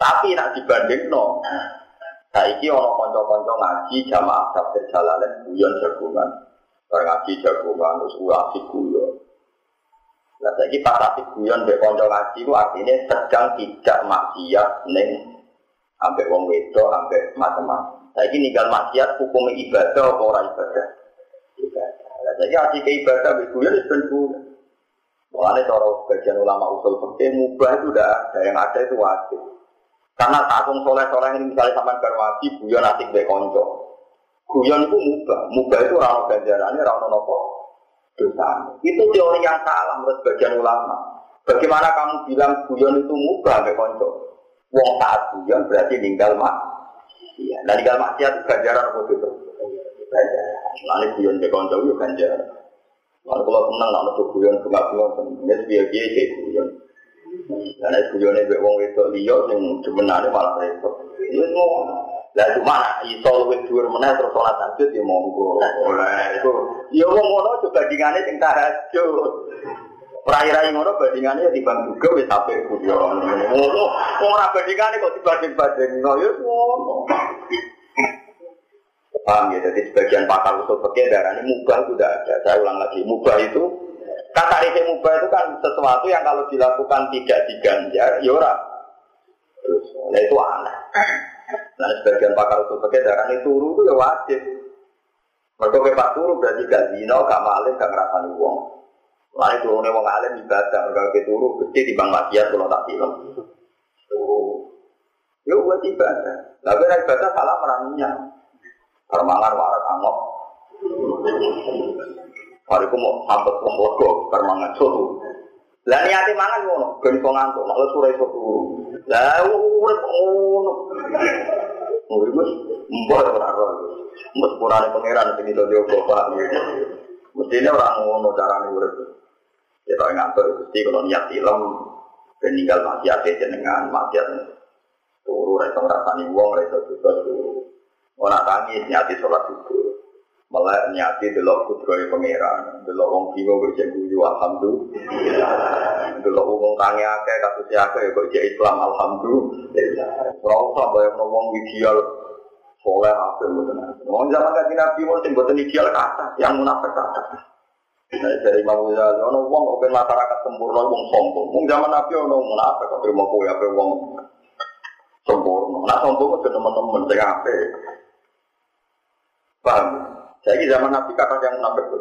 S1: Tapi nak dibanding no, Saiki ono konco-konco ngaji jamaah tafsir jalalain guyon jagungan. Bareng ngaji jagungan terus asik guyon. Nah saiki pas asik guyon mbek konco ngaji ku artinya sedang tidak maksiat ning ambek wong wedok ambek macam-macam. Saiki ninggal maksiat hukum ibadah apa ora ibadah? Ibadah. Lah saiki asik ibadah mbek guyon wis ben Mulane cara sebagian ulama usul fikih mubah itu udah ada, yang ada itu wajib. Karena takung soleh-soleh ini misalnya sampai berwati, guyon asik be konco. Guyon itu mubah, mubah itu rano ganjarannya, rano nopo dosa. Itu teori yang salah menurut bagian ulama. Bagaimana kamu bilang guyon itu mubah be konco? Wong saat guyon berarti ninggal mak. Iya, dan ninggal maksiat itu ganjaran apa itu? Ganjaran. Lalu guyon be konco itu ganjaran. Kalau kalau tenang, nak nutup guyon, bunga-bunga, sebenarnya biaya-biaya kayak guyon. Karena guyonnya be wong wedok liya sing demenane malah repot. Ya semua. Lah cuma iso luwih dhuwur meneh terus salat tahajud ya monggo. Itu ya wong ngono juga bandingane sing tahajud. Rai-rai ngono bandingane timbang juga wis sampe guyon. Ngono ora bandingane kok dibanding-bandingno ya ngono. Paham ya, jadi sebagian pakar usul fikih darah ini mubah itu tidak ada. Saya ulang lagi, mubah itu kata rifik mubah itu kan sesuatu yang kalau dilakukan tidak diganjar, ya ora. Terus, ya itu aneh. Nah, sebagian pakar usul fikih darah ini turu itu ya wajib. Mereka kepak turu berarti gak zino, gak maling, gak ngerasani uang. Lalu turunnya wong alim ibadah, mereka ke turu, pasti di bang maksiat kalau tak film. Turu. Ya buat ibadah. Tapi ibadah salah meraninya. Permangan warak amok. Hariku mau sampai wong lego permangan soto. Lah niate mangan ngono, ben iso ngantuk, nek sore iso turu. Lah urip ngono. Urip wis mbok ora ora. Ngono. Ya kalau niat film ben ninggal maksiat jenengan maksiat. Turu wong, tangis subuh. Malah nyati delok kudroy pangeran, delok wong kiwa berjek guyu alhamdulillah. Delok wong tangi akeh kasus akeh kok jek Islam alhamdulillah. Ora usah bayang wong ideal soleh apa mboten. Wong zaman kanjeng Nabi wong sing mboten ideal kata, yang munafik kata. Nah, dari Imam Ghazali, ono wong kok masyarakat sempurna wong sombong. Wong zaman Nabi ono munafik kok terima kowe ape wong sempurna. Nah sombong itu teman-teman sing apik. Paham? Jadi zaman Nabi kata yang munafik itu.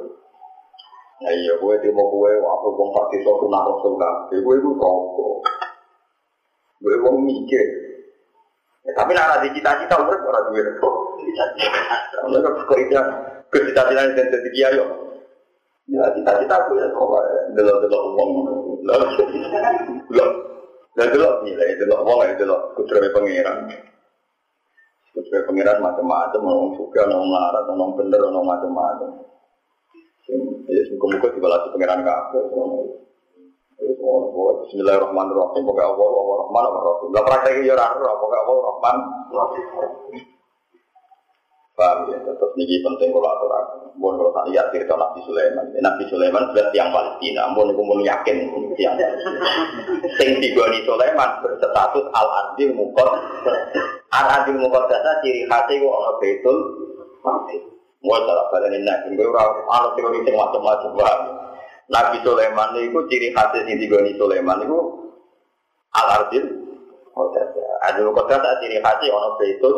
S1: Nah iya, gue terima gue, aku bong pasti suatu rasul kabeh, gue itu rokok. Gue mau mikir. Ya, tapi nak di cita-cita urip ora duwe kok. Cita-cita. Mereka kok itu cita-cita yang jadi yo. Ya cita-cita aku ya kok delok-delok wong. Delok. Delok nilai delok ya delok pangeran. Sesuai pengiran macam-macam, orang suka, orang melarat, orang bener, orang macam-macam. Ya, semoga-moga dibalas pengiran kafe. Bismillahirrahmanirrahim. Pokoknya Allah, Allah Rahman, Allah Rahim. Lah praktek ya ora pokoknya Allah Rahman. Paham ya, tetap niki penting kalau aturaken. Mohon kalau tak lihat cerita Nabi Sulaiman. Nabi Sulaiman sudah tiang Palestina. Mohon aku mau yakin tiang. Sing digoni Sulaiman berstatus al adil mukot. Al adil mukot dasa ciri khasnya kok ono betul. Mau salah balen nabi. Gue ora ono teori sing macam-macam paham. Nabi Sulaiman itu ciri khasnya sing digoni Sulaiman itu al adil. Adil mukot dasa ciri betul.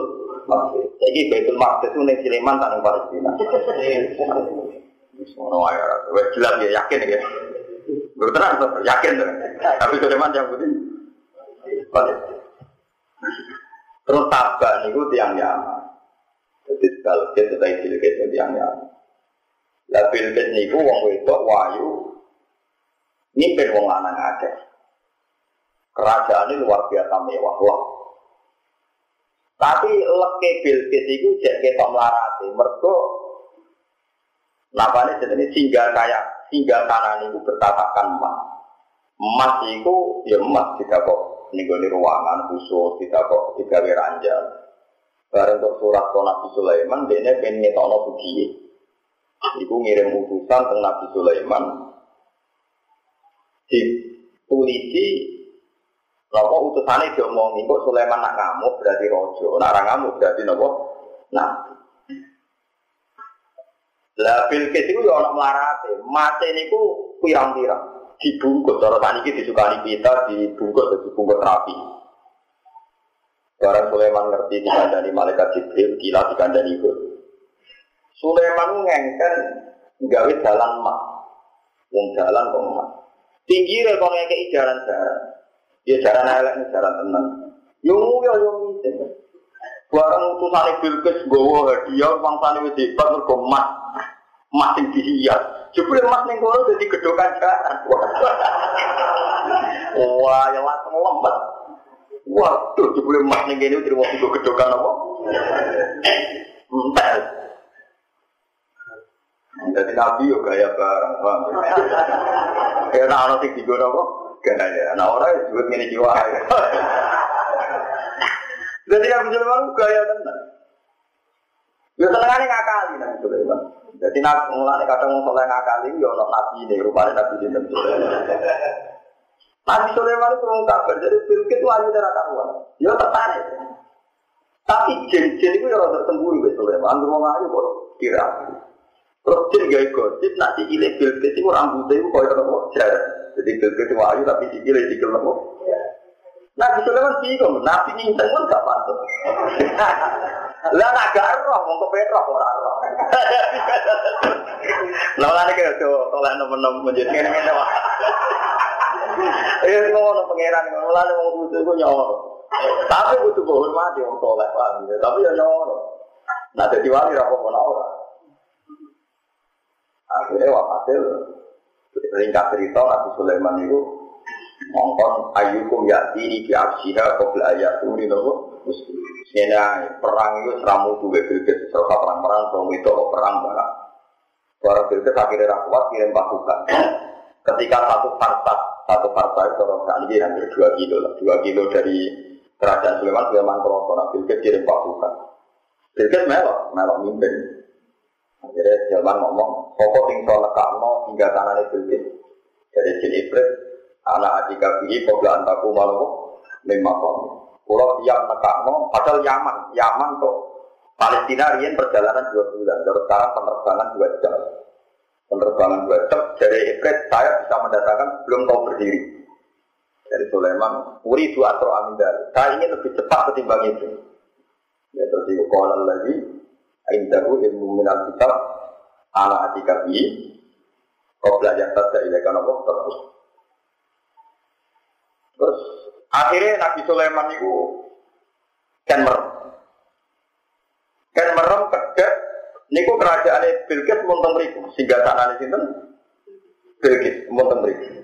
S1: Jadi Baitul Maqdis itu ning tak ning Palestina. Ono wae jelas ya yakin ya. Berterang yakin. Tapi Sleman yang putih. Terus tabak niku tiang Yaman. Jadi kalau kita sudah cilik itu tiang Yaman. Lah Bilqis niku wong wedok wayu mimpin wong lanang akeh. Kerajaan ini luar biasa mewah. Wah, tapi leke Bilqis jadi ketok melarati. Mergo Napa ini jenis singgah kayak singgah kanan itu bertatakan emas. Emas itu ya emas tidak kok nih ruangan khusus tidak kok tiga ranjang. Bareng untuk surat ke Nabi Sulaiman, dia pengen ngetokno sugi. Iku ngirim utusan ke Nabi Sulaiman. Ditulisi Nopo utusannya diomongi kok Sulaiman nak ngamuk berarti rojo, nak ngamuk berarti nopo. Nah, lah Bilqis itu ya orang melarate, mate niku pirang-pirang dibungkus. Cara tadi kita disukani kita dibungkus, dibungkus rapi. Barang Sulaiman ngerti dikandani malaikat Jibril, gila dikandani itu. Sulaiman ngengken gawe jalan mak, wong jalan kok mak. Tinggi kono ngekei jalan. Ya jalan elek nih jalan tenang. Yo yo yo ngisi. Barang utusan Bilqis gowo hadiah, tani wis hebat mergo emas. Emas sing dihias. Jebule emas ning kono dadi gedokan jalan. Wah, ya langsung lembat. Waduh, jebule emas ning kene terima tiga gedokan apa? Entel. Jadi nabi yo gaya barang, paham ya? Ya nah ono sing digono kok gaya. Nah ora ya duit ngene iki wae. Jadi Nabi Sulaiman gaya tenan. Ya senengane ngakali Nabi Sulaiman. Jadi mulane kadang wong soleh ngakali yo ono nabi rupane nabi Sulaiman. Nabi Sulaiman itu orang jadi Bilqis itu ayu darah karuan. Ya tertarik. Tapi jin-jin itu ya rada Nabi Sulaiman. Ambil wong ayu kok kira. Terus jin gaya gosip, nak dikile Bilqis itu rambutnya itu apa. Jadi Bilqis itu ayu tapi dikile dikile apa. Nabi Sulaiman bingung, Nabi nyincang pun gak pantas. Lah nak gak roh, mau kepengen roh orang roh. Lah lah nih kayak tuh, kalau nom-nom menjadi ngene-ngene wah. Eh ngono pangeran ngono lan wong kudu ku nyoro. Tapi kudu hormati wong soleh paham ya. Tapi ya nyoro. Nah dadi wali ra apa ora. Akhirnya wafatil ringkas cerita Nabi Sulaiman itu ngongkon ayyukum ya'ti bi arsiha qabla ayaturi nopo Sena perang itu seramu dua bilkis serta perang-perang so itu perang barang. Para bilkis akhirnya rakuat kirim pasukan. Ketika satu partai satu partai kalau saat ini hampir dua kilo lah, dua kilo dari kerajaan Sulaiman, Sulaiman kalau nah Bilqis kirim pasukan. Bilqis melok, melok mimpin. Akhirnya Sulaiman ngomong, pokok tinggal nekakno hingga tanahnya Bilqis. Jadi jin iblis, anak adik kabi, kau antaku malu, memang kamu. Pulau siap nekakno, padahal Yaman, Yaman kok Palestina rian perjalanan dua bulan, terus sekarang penerbangan dua jam. Penerbangan dua jam. Dari Iblis saya bisa mendatangkan belum tahu berdiri. Dari Sulaiman Uri dua atau amin dari saya ingin lebih cepat ketimbang itu. Ya terus kalau lagi Aindahu ilmu minal kitab anak atika bi kau belajar saja ilakan Allah terus. Terus akhirnya Nabi Sulaiman itu kan merem kan merem kedek Niku kerajaan Bilqis mun mriku, sehingga tanah di sini Bilqis mun mriku.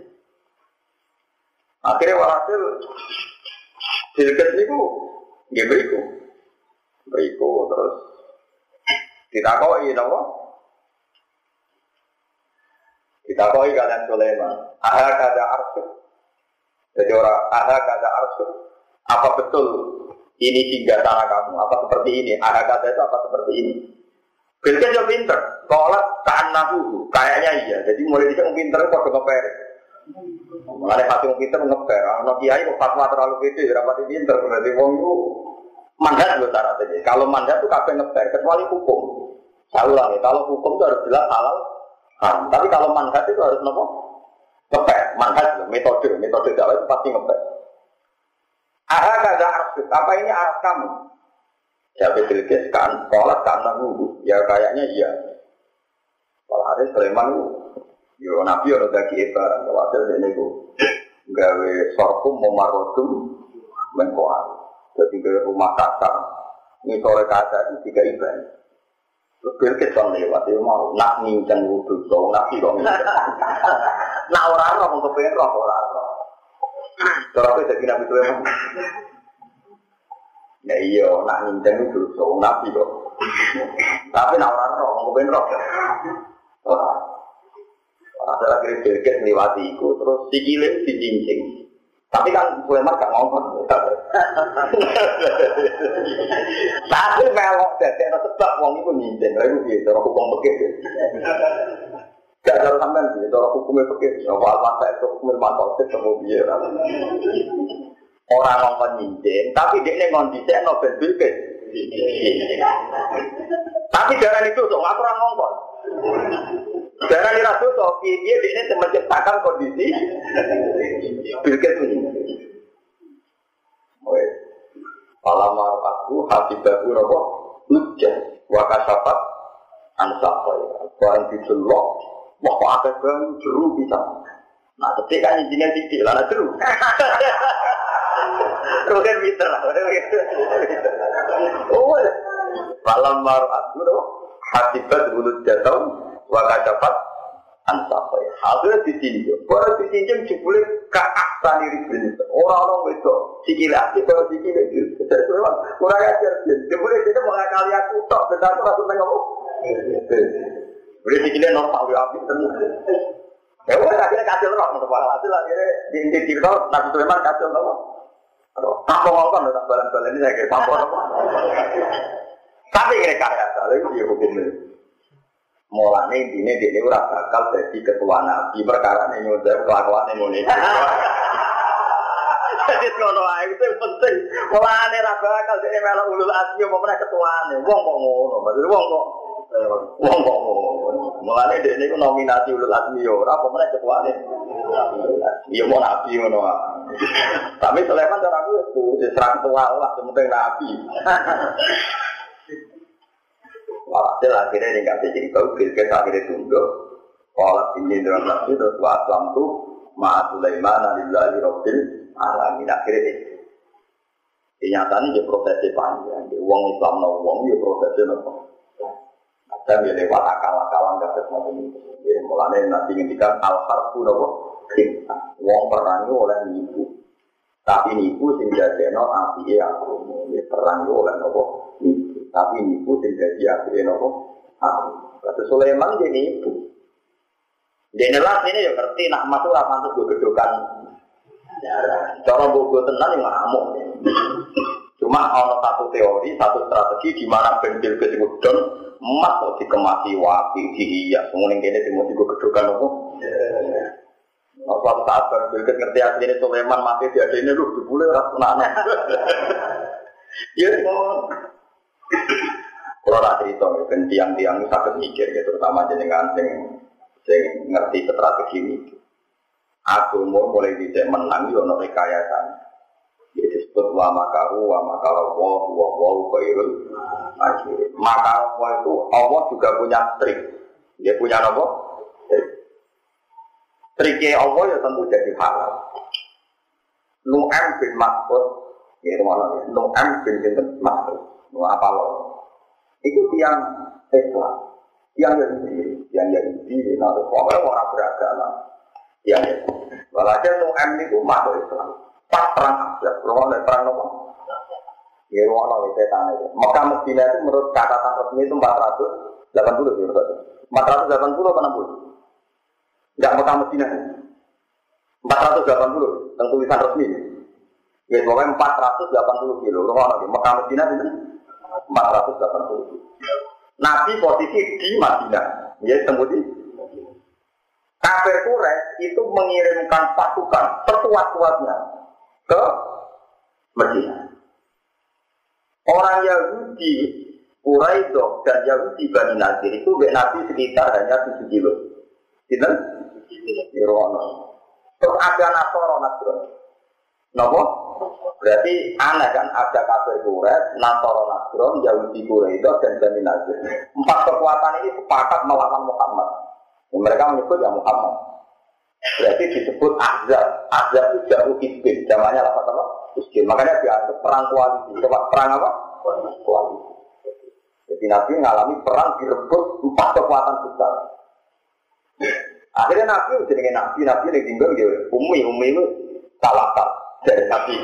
S1: Akhirnya walhasil Bilqis niku nggih mriku. Mriku terus ditakoi napa? Ditakoi kalian Sulaiman. Aha kada arsuk. Jadi orang aha kada arsuk. Apa betul ini singgah tanah kamu? Apa seperti ini? Aha kada itu apa seperti ini? Bilqis yo pinter, taan nahu, kayaknya iya. Jadi mulai dicek pinter kok ngeper. Mulai pasti pinter ngeper. Anak kiai kok fatwa terlalu gede, rapat pinter berarti wong itu mandat loh syaratnya. Kalau mandat itu kabeh ngeper, kecuali hukum. Saya ulangi, kalau hukum itu harus jelas halal. Nah, tapi kalau mandat itu harus nopo ngeper, mandat metode, metode dakwah itu pasti ngeper. Aha ada arsip, apa ini arah kamu? Jadi Bilqis kan, kolak karena. Ya kayaknya iya. Kalau ada Sulaiman yo nabi orang daki eba, kalau ada ini gawe sorkum memarodum mengkoar. Jadi ke rumah kaca, ini sore kaca itu tiga ibadah. Terus lewat, dia mau nak ngincang wudhu, so kok. Nak pengen roh orang-orang. Kalau itu jadi nabi Sulaiman. Ya iya, nak nginceng dosa nabi kok. Tapi nak orang ben roh. Ora. Ada lagi terus dicincing. Tapi kan Sulaiman gak ngomong. Tapi melok dadi ana sebab wong iku nyincing. Lha iku piye cara hukum begitu. Gak ada sampean piye cara hukumnya. Ya wal masa itu hukum mantau sik temu piye Orang ngomong nyincing, tapi dia ngondisi Nobel Bilkis. Tapi darah itu tuh nggak kurang ngomong. Darah ini rasul tuh, dia ini menciptakan kondisi Bilkis ini. Palamar aku hati bahu nopo lujah wakasafat ansapai. Barang dijelok, wah kok ada baru jeru bisa. Nah, ketika izinnya titik, lah jeru. Rugen pinter lah. Oh, malam baru aku loh. Hatibat bulut jatuh, wakacapat ansapai. Hasilnya ditinjau. Baru ditinjau jebule keaksan diri sendiri. Orang-orang itu baru sikile gitu. Kurang ajar. Jebule dia mengakali aku tok. Benar aku langsung tengok. Udah sikilnya normal ya api tenang. Ya udah akhirnya kacil roh untuk para hasil akhirnya di di di Nabi Sulaiman kacil roh. Apa mau kan tak balan-balan ini saya kira apa. Tapi kira kaya salah itu ya hukumnya. Mulane intine dene ora bakal jadi ketua nabi perkara ning nyudah kelakuan ning Jadi ngono ae itu penting. Mulane ra bakal dene melok ulul asmi apa meneh ketuane. Wong kok ngono, maksud wong kok wong kok ngono. Mulane dene iku nominasi ulul asmi yo ora apa meneh ketuane. Iya mau nabi ngono. Tapi Sulaiman cara aku itu serang tua lah, penting nabi. Walhasil akhirnya ini kasih cerita, Bilkis akhirnya tunduk. Kalau ini dalam nafsu terus waslam tuh Ma Sulaiman alillahi rabbil alamin akhirnya itu. Kenyataannya dia prosesnya panjang. Dia uang Islam no uang dia prosesnya no. Ada dia lewat akal-akalan gak ada semacam itu. Jadi mulanya nanti ngendikan al-harfu no Uang perangi oleh nipu. Tapi nipu sing no api ya aku. Dia perangi oleh nopo nipu. Tapi nipu sing jadi api nopo aku. Kata Sulaiman dia nipu. Dia nelas ini ya ngerti nak masuk apa tuh gue gedokan Cara bogo tenan yang ngamuk. Cuma ada satu teori, satu strategi di mana bentil ke don emas kok dikemasi wapi, dihias, kemudian kini dimulai gue gedokan apa? Nah, suatu saat bentil ke ngerti aslinya Sulaiman mati di ini lu dibule orang anak. Ya, kalau ada cerita, kan tiang-tiang itu sakit mikir, ya, terutama jenengan sing sing ngerti strategi ini agama mulai bisa menang yo rekayasa. Jadi disebut wa makaru wa makara wa wa. Makara wa itu Allah juga punya trik. Dia punya apa? Triknya Allah ya tentu jadi halal. Nu'am bin Mas'ud, ya mana ya? Nu'am bin Mas'ud. Nu apa lo? Itu tiang Islam, tiang Yahudi, tiang Yahudi, nah terus pokoknya orang beragama. Ya, walhasil nu M itu masuk Islam. Pas perang Ahzab, rumah dari perang apa? Ya, rumah nabi setan itu. Mekah Medina itu menurut catatan resmi itu 480 sih, 480 apa 60? Enggak Mekah Medina. 480, tentu tulisan resmi. Ya, pokoknya 480 kilo. Rumah nabi Mekah Medina itu 480 kilo. Nabi posisi di Madinah. Ya, temu di Kafir Quraisy itu mengirimkan pasukan sekuat-kuatnya ke Medina. Orang Yahudi Quraisy dan Yahudi Bani Nadir itu Nabi sekitar hanya 7 kilo. Irono. Terus ada Nasoro Nasron. Nopo? Berarti aneh kan ada kafir Quraisy, Nasoro Nasron, Yahudi Quraisy dan Bani Nadir. Empat kekuatan ini sepakat melawan Muhammad. Mereka menyebut ya Muhammad. Berarti disebut Ahzab. Ahzab itu jauh hizbin. Namanya apa apa? Hizbin. Makanya dianggap perang koalisi. Coba perang apa? Koalisi. Jadi Nabi mengalami perang direbut empat kekuatan besar. Akhirnya Nabi jadi Nabi, Nabi yang tinggal gitu. Umi, Umi itu salah dari Nabi.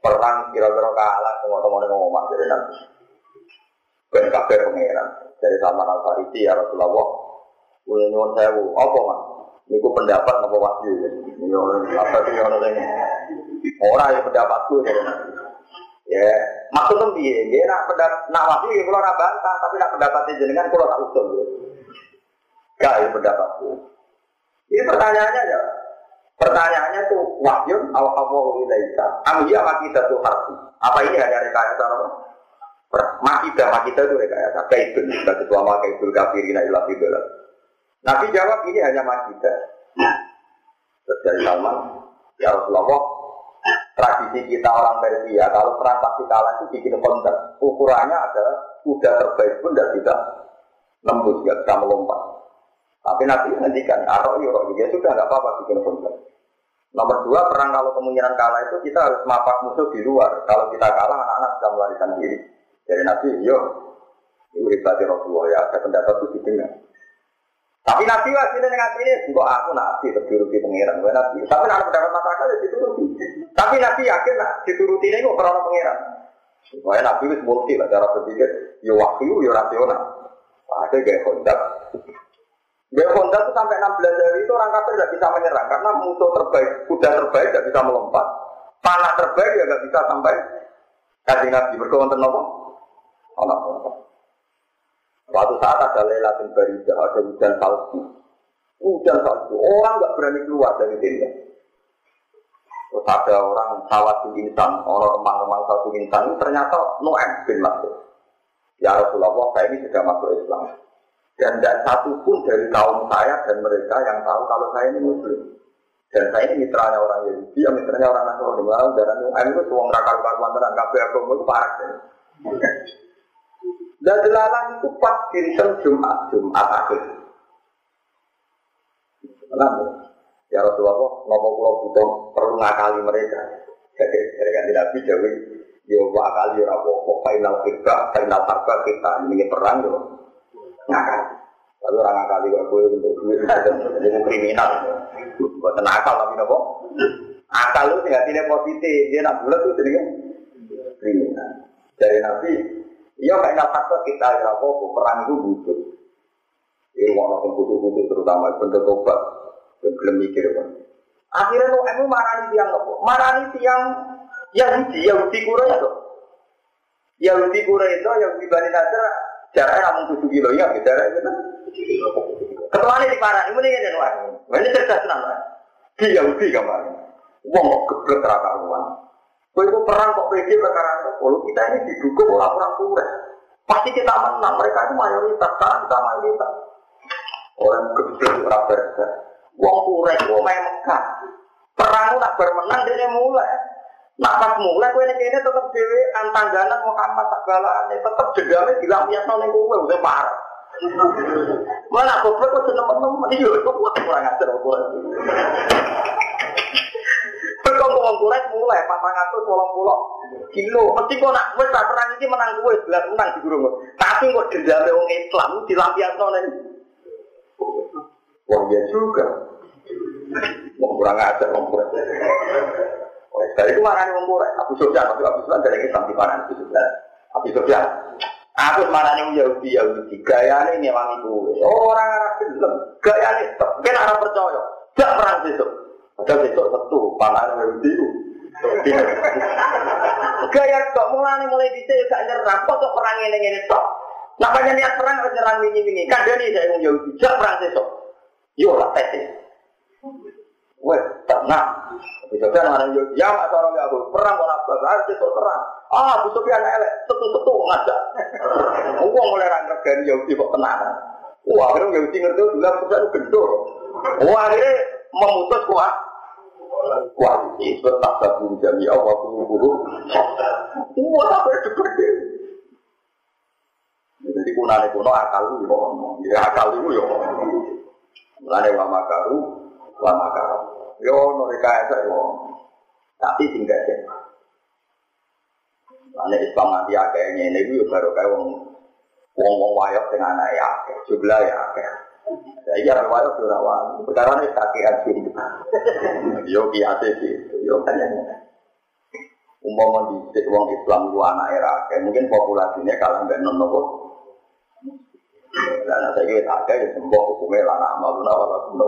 S1: Perang kira-kira kalah, teman-teman yang ngomong dari Nabi. Ben kabeh pangeran dari Salman Al Farisi ya Rasulullah Kulo nyuwun sewu, apa mas? Niku pendapat apa wahyu ya? Yo, apa sih ono sing ora ya pendapatku ya. Ya, maksudnya piye? Nggih nak pendapat nak wahyu ya kula ora bantah, tapi nak pendapatnya jenengan kula tak usul ya. Gak ya pendapatku. Ini pertanyaannya ya. Pertanyaannya tuh wahyu al-qawalu ilaika. Am hiya makita tuh harfi. Apa ini hanya rekayasa apa? Makita, makita itu rekayasa. Kaitun, kita selama kaitul kafirina ilah fidolah. Nabi jawab ini hanya makidah. Terus dari Salman, ya Rasulullah, tradisi kita orang Persia, kalau perang pasti kalah itu bikin konten. Ukurannya adalah kuda terbaik pun tidak bisa nembus, tidak bisa melompat. Tapi Nabi ngendikan, arok yurok, ya sudah nggak apa-apa bikin konten. Nomor dua, perang kalau kemungkinan kalah itu kita harus mapak musuh di luar. Kalau kita kalah, anak-anak bisa melarikan diri. Jadi Nabi, yo, ini ribati Rasulullah ya, ada pendapat itu didengar. Tapi Nabi wajib dengan ini, kok aku nabi dituruti pengiran, gue nabi. Tapi nak pendapat masyarakat ya dituruti. Tapi Nabi yakin nak dituruti ini kok karena pengiran. Supaya Nabi itu multi lah cara berpikir, yo ya wahyu, yo ya rasional. Ada gaya kontak. Dia Honda itu sampai 16 hari itu orang kafir tidak bisa menyerang karena musuh terbaik, kuda terbaik tidak bisa melompat, panah terbaik ya nggak bisa sampai kasih nabi berkawan apa? Allah Suatu saat ada Lailatul Baridah, ada hujan salju. Hujan salju, orang nggak berani keluar dari tenda. Terus ada orang sawat insan, orang remang-remang satu insan, ternyata Noem bin Masud. Ya Rasulullah, saya ini sudah masuk Islam. Dan tidak satu pun dari kaum saya dan mereka yang tahu kalau saya ini Muslim. Dan saya ini mitranya orang Yahudi, ya mitranya orang Nasrani. Malah darah Noem itu semua neraka karuan tenan kabeh agama itu parah. Dan dilarang itu pas dirisan Jumat, Jumat akhir. Kenapa? Ya Rasulullah, nopo pulau butuh perlu ngakali mereka. Jadi dari kan Nabi Jawi, yo ya akali yo rapo, final kita, final harga kita ini perang yo Tapi orang ngakali kok gue untuk duit jadi kriminal. Buat akal tapi nopo. Akal lu tinggal tidak positif, dia nak bulat tuh jadi kriminal. Dari Nabi, iya final harga kita yo rapo, perang itu butuh. Ini mau nonton butuh-butuh terutama bentuk obat. belum mikir kan. Akhirnya lo emu marani tiang apa? Marani tiang Yahudi, Yahudi ya tuh. Yahudi itu Yahudi Bani Nasr jaraknya namun tujuh kilo ya, jarak itu kan. Ketua ini parah, ini mendingan dan wah. Ini cerdas tenang kan. Di Yahudi kemarin. Wong kok geblek raka ruang. Kau itu perang kok pergi perkara Kalau kita ini didukung oleh orang kura. Pasti kita menang. Mereka itu mayoritas, sekarang kita mayoritas. Orang gede, orang berda. Wong kurek, wong main Mekah. Perang nak bermenang dia mulai. Nak pas mulai kue ini tetap dewi antangganan Muhammad tak galane tetap jedamnya dilampiasno ning kowe udah parah. Mana goblok kok seneng temen iya itu buat kurang ajar. Berkong wong kurek mulai patang atus wolong pulau kilo. Mesti kok nak wes perang ini menang kue jelas menang di gurung. Tapi kok dendamnya wong Islam dilampiasno ning. Wong ya juga. Wong kurang ajar kurang. Dari itu marah wong kurang. Abu Sofyan, Abu Abu Sofyan dari Islam di mana Abu Sofyan. Abu Sofyan. Aku marah nih Yahudi Yahudi. Ini itu. Orang Arab film. Gaya ini kan Arab percaya. Tidak perang besok. Besok satu. Panah Yahudi itu. Gaya kok mulai mulai bisa gak nyerah. Kok perang ini ini tok. Namanya niat perang harus nyerang ini ini. Kan dia nih saya Yahudi. Tidak perang besok. Yo lah tes. Wes, tenang. Bisa kan orang yo, ya mak orang ya perang mau apa? Harus itu terang. Ah, Bu Sofyan elek, setu-setu ngajak. Wong mulai ra ngergani Yahudi kok tenang. Wah, akhirnya Yahudi ngerti dulu pusat gendor. Wah, akhirnya memutus kuat. Wah, itu tak sabun jami Allah guru. Wah, apa itu gede? Jadi kunane kuno akal lu yo, ya akal lu yo. Mulane wa makaru, wa makaru. Yo ono rekayasa yo. Tapi tinggal sih. Mulane Islam nanti ngene iki yo baru kae wong wong-wong wayok sing anake akeh, jumlah ya akeh. Saiki ora wayok ora wani. Perkara nek kakean sing. Yo kiate sih. Yo kan umpama di wong Islam lu anak era mungkin populasinya kalah mbek non dan saya kira ada yang sembuh hukumnya lana amal guna wala guna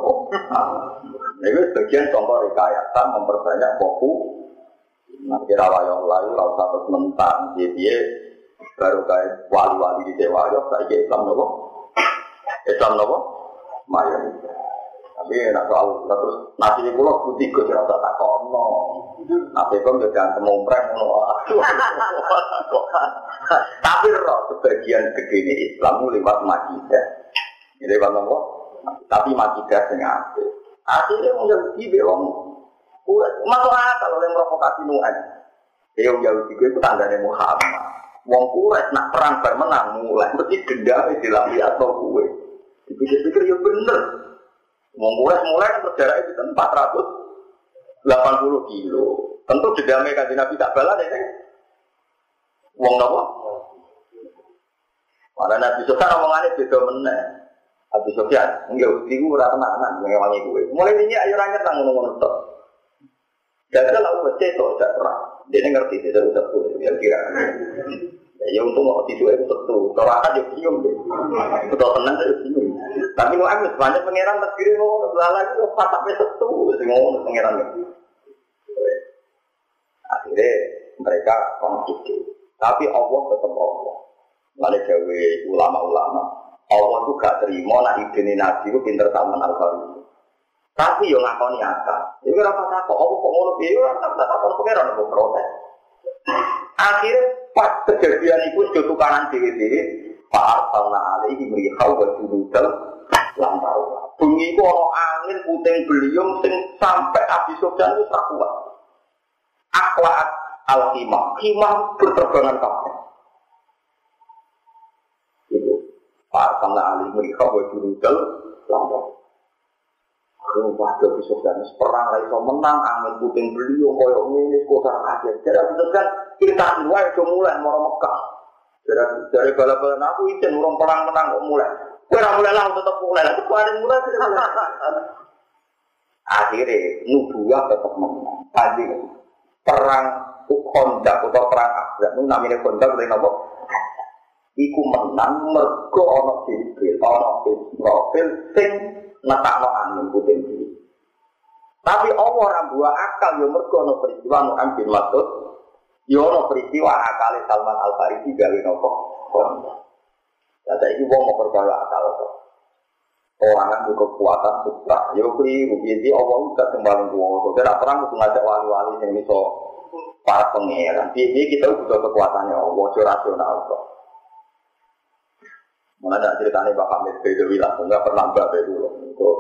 S1: Ini sebagian contoh rekayasa memperbanyak fokus. Nah kira wayang lalu lalu satu mentang jadi baru kayak wali-wali di dewa yo saya Islam nopo Islam nopo mayoritas. Tapi nak soal terus nasi ini pulau putih gue tidak usah tak kono. Nasi juga jangan temumpreng ngono. Tapi roh sebagian gede ini Islam lewat majidah. Ini lewat apa? Tapi majidah sing apik. Akhirnya menjadi belum masuk akal oleh provokasi nuan. Ya yang Yahudi gue itu tandanya Muhammad. Wong kuret nak perang bermenang mulai mesti denda di atau gue. Dipikir-pikir ya bener. Wong kuret mulai kan berjarak itu kan 480 kilo. Tentu dendamnya kan Nabi tak balas ya. Wong nopo? Mana Nabi Sofyan omongannya beda meneh. Nabi Sofyan, enggak, ibu ora tenanan ngewangi gue. Mulai ini ayo ranyet nang ngono-ngono tok. Jadi kalau gue cetok tidak pernah. Dia ngerti dia sudah satu dia kira. Ya untung nggak tisu itu satu. Kalau akan dia bingung deh. Betul tenang saya bingung. Tapi nu aku banyak pangeran takdir ngono, lala itu setu sing ngono pangeran. Akhirnya mereka konflik. Tapi Allah tetap Allah. Lalu gawe ulama-ulama, Allah tuh gak terima nak ide nabi itu pinter Salman Al Farisi. Tapi yo ngakoni akal. Ini rasa takut, Allah kok ngono piye ora tak takut pangeran kok protes. Akhirnya pas kejadian itu sudah tukaran diri-diri, Pak Arsalna alaihi merihau wa jududal lantaru. Bunyi itu ono angin puting beliung sing sampai Abi Sufyan itu kuat. Akwaat al-himah, himah berterbangan kabeh. Itu Pak Arsalna alaihi merihau wa jududal lantaru. Wah, Abi Sufyan perang lagi so menang, angin puting beliung koyo ngene kota aja. Jadi Abi Sufyan kita dua itu mulai mau Mekah. Dari dari bala-bala aku izin urung perang menang kok mulai. Ora mulai lah tetep mulai. Lah kemarin mulai Akhirnya nubuah tetap menang. Tadi perang Kondak atau perang itu namanya Kondak dari nopo. Iku menang mergo ana Jibril, ana Israfil sing netakno angin puting beliung. Tapi Allah ora akal yo mergo ana peristiwa Nu'am bin Mas'ud Yo ono peristiwa akal Salman Al Farisi gawe nopo. Ya ini wong mau percaya akal kok. Orang kan kekuatan sutra. Yo keliru. Jadi Allah udah kembali kuwo. Jadi perang mesti ngajak wali-wali yang bisa para pangeran. Jadi kita butuh kekuatannya Allah. Rasional kok. Mana ceritanya Pak Hamid Bedowi langsung nggak pernah mbak Bedowi. Kok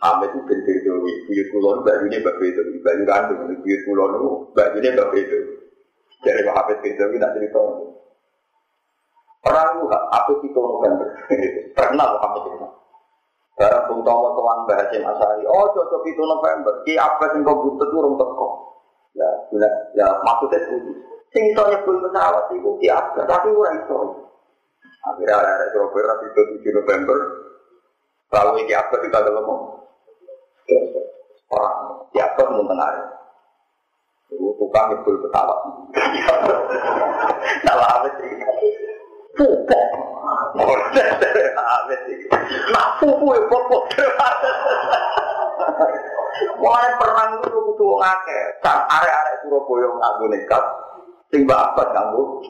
S1: Hamid itu bin Bedowi. Buyut kulon bajunya mbak Bedowi. Baju kandung. Buyut kulon itu bajunya mbak Bedowi. Dari Pak Hafid bin Zawi nak cerita. Perang itu apa itu November. Terkenal Pak Hafid itu. Barang Bung Tomo tuan Mbah Hasim Asari. Oh cocok itu November. Ki apa sing kau butuh turun teko. Ya, ya, ya maksudnya itu. Sing iso nyebut pesawat itu ki apa? Tapi ora iso. Akhirnya ada Surabaya itu 7 November. Lalu iki apa kita ngomong. Perang. Ki apa mau tengah tukang nyebul pesawat. Salah awet sih. Pupuk. Awet sih. Nah pupuk ya pupuk. Mulai perang itu kudu ngake. Sang arek-arek Surabaya nganggo nekat. Sing bapak nganggo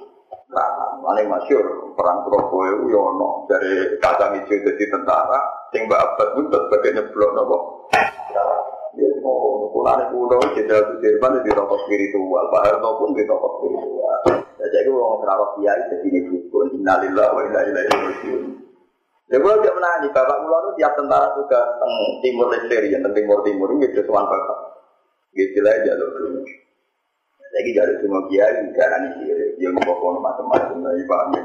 S1: Paling masyur perang Surabaya itu yono dari kacang hijau jadi tentara, sing bapak pun sebagai nyeblok nopo. Ya, kulane kuno jenderal Sudirman di rokok spiritual, Pak Harto pun di rokok spiritual. Ya, jadi kalau mau serah kiai jadi ini dukun, innalillah wa inna ilaihi rajiun. Ya, gue tidak menangi, bapak itu tiap tentara juga teng timur Leste, yang teng timur timur ini itu tuan bapak. Gitu lah aja loh Lagi dari semua kiai, karena ini dia mau bawa macam-macam, nah, paham ya.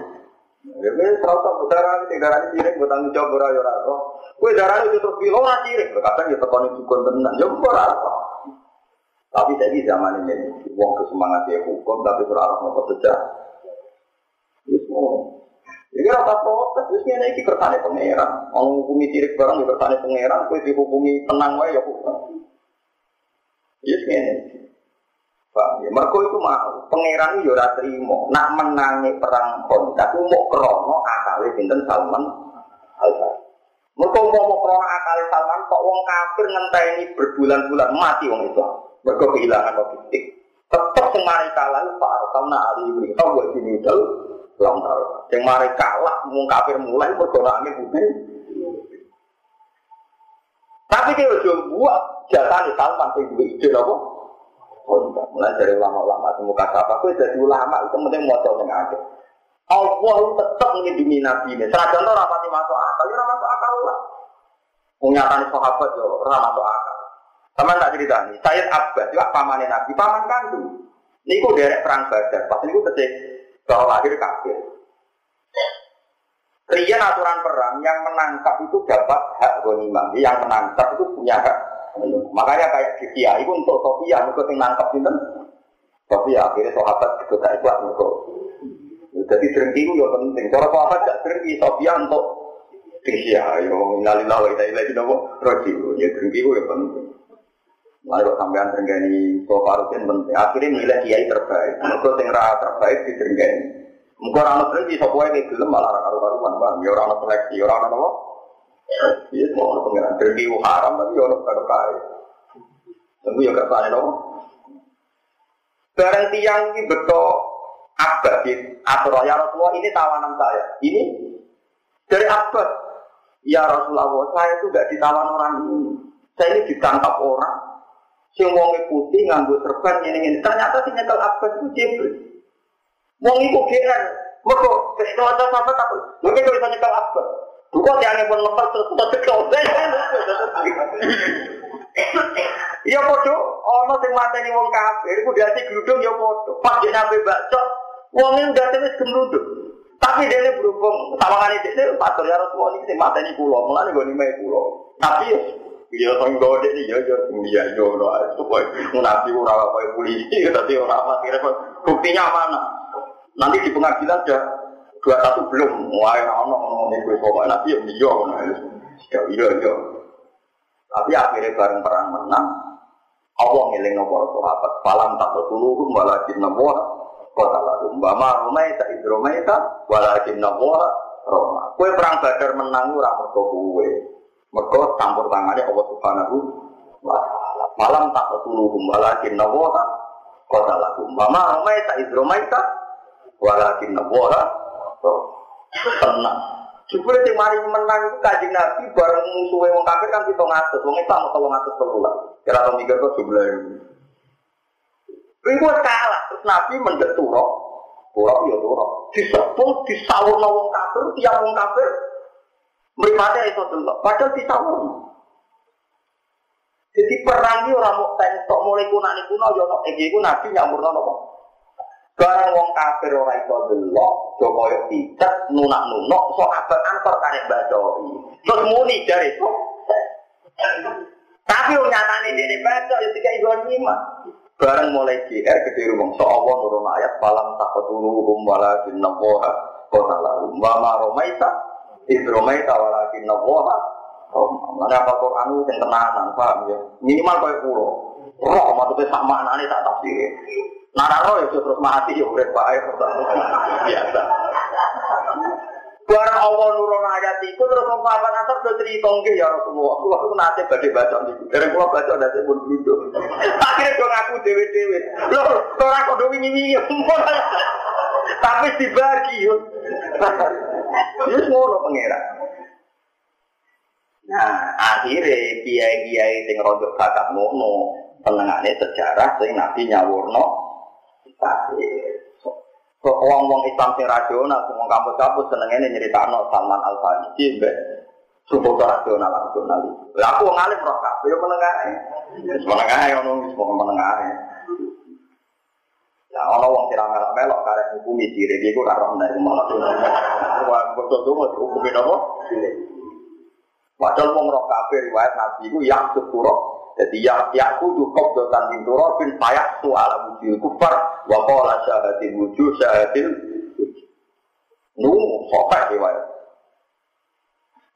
S1: Ya, gue serasa darah ini, darah ini sirik, gue tanggung jawab ora ya ora. Gue darah itu terus bilang ora sirik, kadang ya tekoni dukun tenan, ya ora. Tapi tadi zaman ini, wong kesemangat ya hukum, tapi surah nopo sejak. Ini semua. Ini rata protes, terus ini ini kertane pangeran. Orang hukumi sirik barang, ya kertane pangeran, gue dihukumi tenang wae ya hukum. Yes, ini. Paham ya? Mergo itu mau pangeran yo ora trimo. Nak menangi perang Khandaq ku mau krono akale pinten Salman Al-Farisi. Mergo mau krono akale Salman kok wong kafir ngenteni berbulan-bulan mati wong itu. Mergo kehilangan logistik. Tetep sing mari kalah Pak Arsalna Ali bin Tawwa dinudal lontar. Sing mari kalah wong kafir mulai mergo nangis putih. Tapi dia udah buat jatah Salman sing duwe ide apa? Mulai dari ulama-ulama temu kata apa, aku jadi ulama itu penting mau yang ada. Allah tetap melindungi nabi ini. Seragam itu rapati masuk akal, ya masuk akal lah. Menyatakan sahabat yo, ora masuk akal. Sama tak cerita nih, Sayyid Abbas itu paman nabi, paman kandung. Ini kok derek perang badar, pas ini ketik kalau lahir kafir. Rian aturan perang yang menangkap itu dapat hak ghanimah, yang menangkap itu punya hak Makanya kayak di Kia itu untuk Sofia, mereka yang nangkep itu. Sofia akhirnya sahabat juga gak ikhlas mereka. Jadi drengki itu ya penting. Kalau sahabat gak drengki, Sofia untuk Kia. Yo, inalilah wa itu nopo roji. Ya drengki itu ya penting. Lalu kok sampean drengki Sofia itu penting. Akhirnya milih Kiai terbaik. Mereka yang terbaik di drengki. Mungkin orang drengki, Sofia ini gelem malah karu-karuan. Ya orang seleksi, orang apa? Iya, mau orang pengiran berdiu haram tapi orang kado kaya. Tunggu ya kersane dong. Barang tiang ini betul abad atau ya Rasulullah ini tawanan saya. Ini dari abad. Ya Rasulullah, saya itu gak ditawan orang ini. Saya ini ditangkap orang. Sing wong putih nganggo serban ini ini. Ternyata si nyekel abad itu Jibril. Wong iku geran. Kaca sampe takut. Mungkin kalau bisa nyekel abad. Bukan yang pun lepas terus kita cekel. Iya podo, ono sing mateni wong kafir, iku dadi gludung ya podo. Pas dia nyampe bakcok, wong ini udah wis gemruduk. Tapi dia ini berhubung sawangane dia patur ya Rasulullah ini sing mateni kula, mulane goni mae. Tapi ya tong gede nih ya ya dia yo lo supaya munafi ora tapi ora mati buktinya mana nanti di pengadilan sudah dua satu belum. Wah ono ono gue soal nanti ya iya ya iya iya tapi akhirnya bareng perang menang Allah ngiling nomor sahabat falam tak tertulurum walakin nabuah kota lalu mbama rumai tak idromai tak walakin nabuah Roma. Kue perang badar menang ora mergo kue mergo campur tangannya Allah subhanahu wa ta'ala. Malam tak tertulurum walakin nabuah kota lalu mbama rumai tak idromai tak nabuah tenang Jupure sing mari menang itu kajing Nabi bareng musuhe wong kafir kan kita ngatus, wong Islam atau ngatus pelulah. Kira tau mikir kok jumlah itu. Itu kalah, terus Nabi mendet turok, turok ya turok. Disebut disawurno wong kafir, tiap wong kafir mripate iso delok. Padahal disawurno. Jadi perang ini orang mau tentok mulai kuno kuno, ya no, iki Nabi nyamurno nopo. Barang wong kafir ora iso delok, do koyo picet nunak-nunuk abad antar karek bacoi. Terus muni dari kok. Tapi wong nyatane dene baca ya tiga ibu lima. Barang mulai GR gede rumong so Allah nurun ayat falam taqatulu hum walakin nawaha kota lalu. Wa ma romaita idromaita walakin nawaha Mana apa Quran itu yang tenanan, paham ya? Minimal kayak pulau. Roh, maksudnya sama anaknya tak tafsir. Nara roh itu terus mati ya urip bae biasa. Barang Allah nurun ayat itu terus wong papan atas do ya Rasulullah. Kula ku nate badhe baca niku. Dereng kula baca nate pun duduk. Akhirnya do ngaku dhewe-dhewe. Lho, ora kok do wingi-wingi. Tapi dibagi yo. Wis ngono pangeran. Nah, akhirnya kiai-kiai sing rodok bakat ngono, penengane sejarah sing Nabi nyawurno tahrir. So, wong-wong Islam sing rasional, sing wong kampus-kampus senengene nyeritakno Salman Al Farisi mbek suku rasional rasional itu. Lah aku wong alim roh kabeh yo menengah ae. Wis menengah ono wis menengah ae. Ya ono wong sing melok-melok karek hukumi diri iku ora roh nek malah. Wah, betul tuh mau hukumi apa? Padahal wong roh kabeh riwayat Nabi iku yang sepuro jadi ya ya kudu kok dotan bin turabin payak tu ala wujud kufar wa qala syahadil wujud syahadil nu sopak riwayat.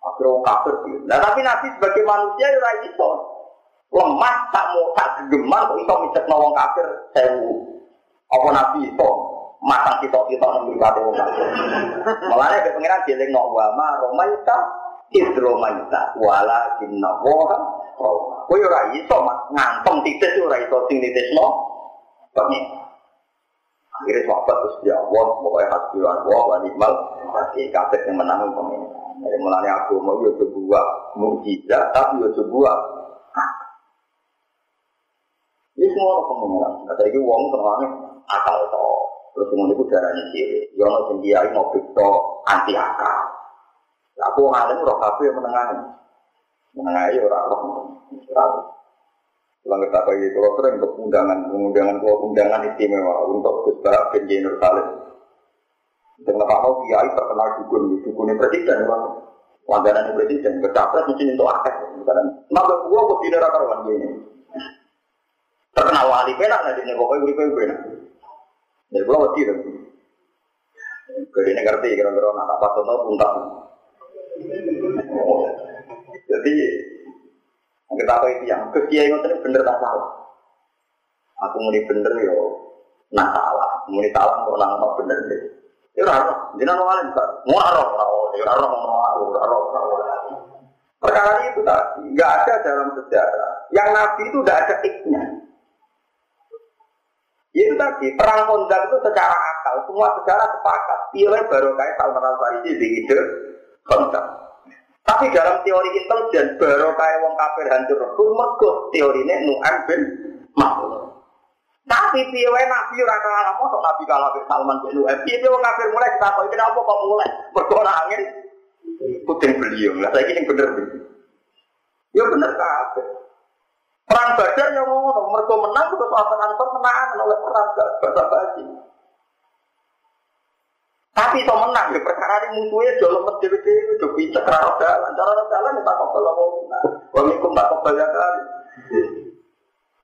S1: Akhirnya kafir Nah tapi Nabi sebagai manusia ya iso. Lemah tak mau tak gegemar kok iso micet wong kafir sewu. Apa Nabi iso matang kita kita nembri kate wong kafir. Mulane ke pengiran dieling no wa ma romaita idromaita walakin nawaha Kowe ora iso ngantem titis ora iso sing nitisno pengen. Akhirnya sahabat terus ya Allah, pokoknya hasbi wa Allah wa ni'mal wakil kabeh yang menang pengen. Jadi mulane aku mau yo sebuah mukjizat tapi yo sebuah ini semua orang pengenalan. Kata itu uang terangnya akal to. Terus kemudian itu darahnya. Yo ono sing kiai mau anti akal. Aku ngalim roh kabeh menengani. Mengenai orang roh, orang Pulang kita bagi kalau sering untuk undangan, undangan kalau undangan istimewa untuk Barak bin Jenur Salim. Dengan Pak Mau Kiai terkenal dukun, dukun presiden, bang. Langganan presiden, bercapres mungkin untuk akeh. Naga gua kok tidak rata karuan gini. Terkenal wali penak nanti nih pokoknya uri penak. Jadi gua waktu itu. Jadi ngerti kira-kira anak apa tuh puntas. Jadi kita apa itu yang kekiai itu bener tak salah. Aku muni bener yo, nah salah. Muni salah kok nang mau bener deh. Ya ora ora, jenengan wong alim kan. Mau ora ora, ya ora ora ora ora. Perkara itu tadi, nggak ada dalam sejarah. Yang Nabi itu tidak ada iknya. Ya itu tadi, perang Khandaq itu secara akal, semua secara sepakat. Pilih baru kayak Salman Al Farisi di ide Khandaq. Tapi dalam teori intelijen, baru kayak wong kafir hancur itu mergo teorinya Nu'an bin Mahmud. Tapi piye nabi ora kalah mosok nabi kalah bin Salman bin Nu'an. Piye wong kafir mulai kita kok kenapa kok mulai? Mergo angin puting beliung. Lah saiki sing bener. Ya bener kabeh. Perang Badar yang ngono, mereka menang terus apa ansor menang oleh perang gak. Tapi so menang, ya perkara ini musuhnya jauh lemes dewi dewi, jauh pinter kerana jalan, jalan ya tak kobel apa Wong ikum tak kobel ya kali.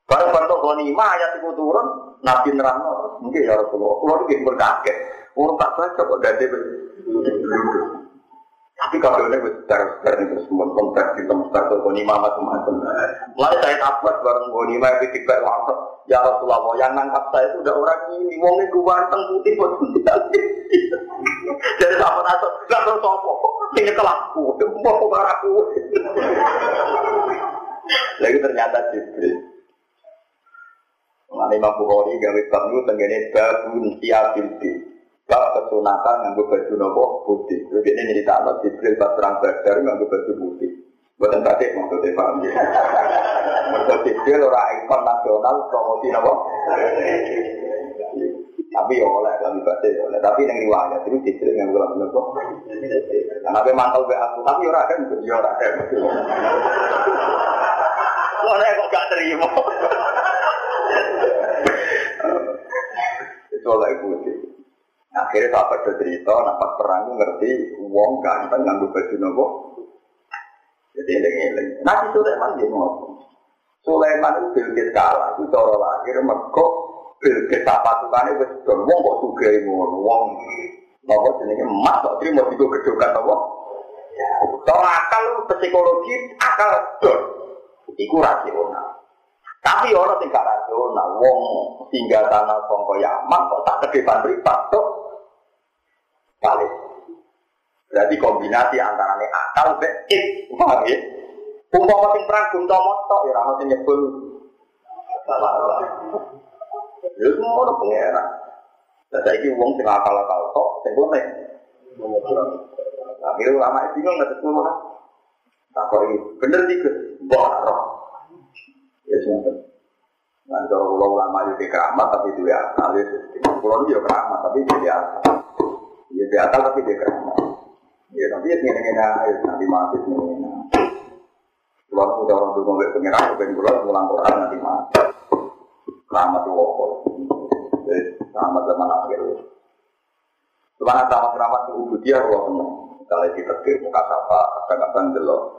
S1: Barang bantu ghanimah ayat itu turun, Nabi nerangno, mungkin ya Rasulullah, kalau itu berkakek, urut tak baca kok dadi tapi kalau ini besar besar itu semua konteks di tempat goni mama macam-macam. Mulai saya takut bareng goni mama itu tiga langsung. Ya Rasulullah, yang nangkap saya itu udah orang ini. Wongnya ganteng putih buat Jadi sama naso, nggak terus sopo. Ini kelaku, mau kok aku. Lagi ternyata Jibril. Mengenai Imam Bukhari gawe bab itu tenggene babun siabil bab kesunatan nganggo baju nopo putih. Jadi ini cerita Allah Jibril pas perang Badar nganggo baju putih. Buatan batik maksudnya paham ya. Maksud Jibril orang ikon nasional promosi nopo. Tapi ya oleh kami batik oleh. Tapi yang riwayat itu Jibril nganggo lagu nopo. Karena apa mantel be aku. Tapi orang ada ya orang ada. Mana kok gak terima? Itu oleh putih. Akhirnya sahabat cerita, nampak perang ngerti uang ganteng nganggo baju nopo. Jadi eling-eling. Nabi Sulaiman dia ngomong. Sulaiman itu Bilqis kalah, itu cara lahir mergo Bilqis pasukannya wis don wong kok sugih ngono wong. Napa jenenge emas kok trimo digo gedokan apa? Cara akal psikologi akal don. Iku rasional. Tapi orang tinggal rasional, wong tinggal tanah songko Yaman kok tak ke depan beripat tuh kali. Berarti kombinasi antara ini akal be ik, paham ya? Umpama sing perang gunto motok ya rano sing nyebul. Salah. Ya semua orang pengeran. Dan saya ini uang sing akal akal kok, sing boleh. Tapi lama itu nggak semua. Tak kok ini bener sih bohong. Ya semua. Nah, kalau ulama itu keramat tapi ya akal ya. Pulau itu ya keramat tapi akal. Ya di atas tapi dia keramat. Ya tapi ya ngene ngene aja nanti mati ngene. Kalau udah orang dulu ngomong pengiran, pengen bulan pulang Quran nanti mati. Keramat itu wokol. Keramat zaman akhir. Cuma sama keramat itu ubudiyah kalau. Kalau kita tekir muka sapa, kadang-kadang delok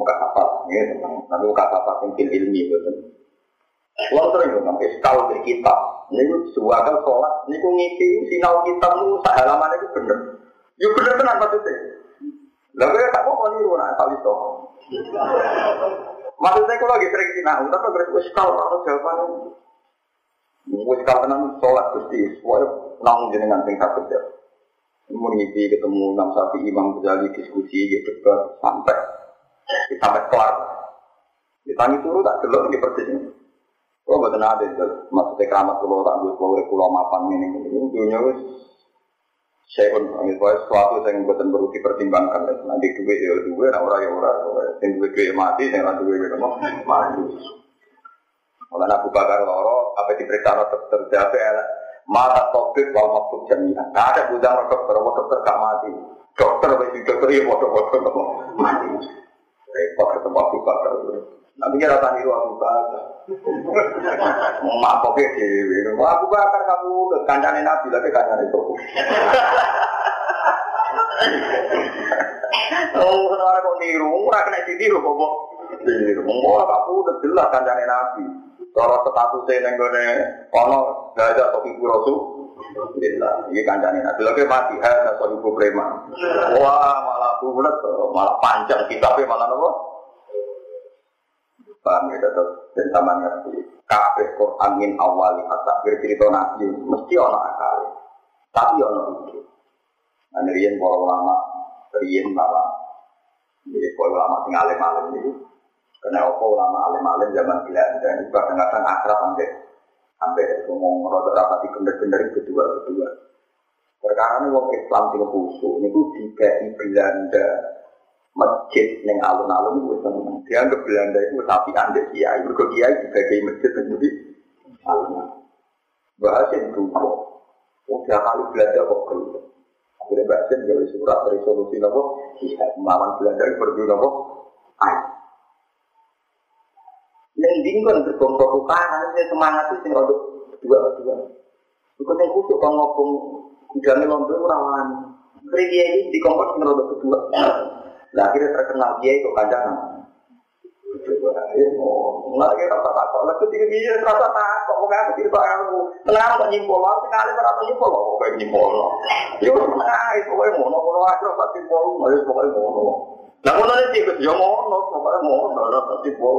S1: muka sapa, ya tenang. Tapi muka sapa mungkin ilmi betul. Kalau sering ngomong, iskal dari kitab, sebuah kali sholat, ini ku ngisi sinau kitab itu halaman itu bener. Ya bener bener maksudnya. Lalu ya tak mau niru nak tahu itu. Maksudnya kalau lagi sering sinau, tapi terus iskal kalau jawabannya. Wis tenan sholat gusti, semuanya namun jenengan sing sakit ya. Mengisi ketemu Imam Sapi Imam Ghazali diskusi gitu debat sampai kelar. Ditangi turu tak delok di persis ini. Oh, betul ada itu. Maksudnya keramat kulo tak gue kulo kulo mapan ini. Ini dunia wis saya pun panggil sesuatu yang buatan perlu dipertimbangkan. Nanti duit ya duit, nah orang ya orang. Yang duit duit mati, yang nanti duit mati. Kalau Abu Bakar loro, apa diperiksa dokter jadi mata topik wal maktub jaminan. Tidak ada budang dokter, dokter gak mati. Dokter bagi dokter ya bodoh-bodoh mati. Repot ketemu Abu Bakar. Nanti kira tak niru Abu Bakar. Mak pokoknya dewi. Abu Bakar kamu kancane Nabi lagi kancane itu. Oh, orang kok niru, orang kena ditiru kok. Niru, mau aku udah jelas kancane Nabi. Cara statusnya yang gue ono gak ada topi rasul. Alhamdulillah, ini kancane Nabi lagi mati, ada soal ibu preman. Wah, malah bulat, malah panjang kitabnya malah nopo. Paham ya, tetap dan sama ngerti. Kabeh Quran min awali hatta bercerita Nabi mesti ono akal. Tapi ono itu. Nah, riyen para ulama, riyen lama. Jadi kalau ulama tinggal ini, karena apa ulama alim-alim zaman Belanda ini kadang-kadang akrab sampai sampai ngomong rada rapati bener-bener kedua kedua. Perkara ini wong Islam tinggal khusus, ini tuh di Belanda masjid neng alun-alun itu seneng. Dianggap Belanda itu sapi anda kiai, berkok kiai sebagai masjid menjadi alun-alun. Bahasa itu kok, udah kali Belanda kok keluar. Akhirnya bahasa jadi surat resolusi nopo, melawan Belanda berdua nopo, ayo. Neng dingkon berkumpul tukaran, ini semangat itu sing untuk dua dua. Ikut yang khusus kalau ngomong, udah ngelombe rawan. Kerja ini di kompor sing untuk kedua. Nah akhirnya terkenal dia itu kadang. Lagi rasa takut, lalu tiga dia rasa takut, kok nggak tiga aku, tenang kok nyimpul, aku sekali berapa nyimpul, kok kayak nyimpul, yo tenang, itu kayak mono, mono aku rasa nyimpul, malah pokoknya mono, nah mono ini sih, yo mono, pokoknya mono, rasa nyimpul,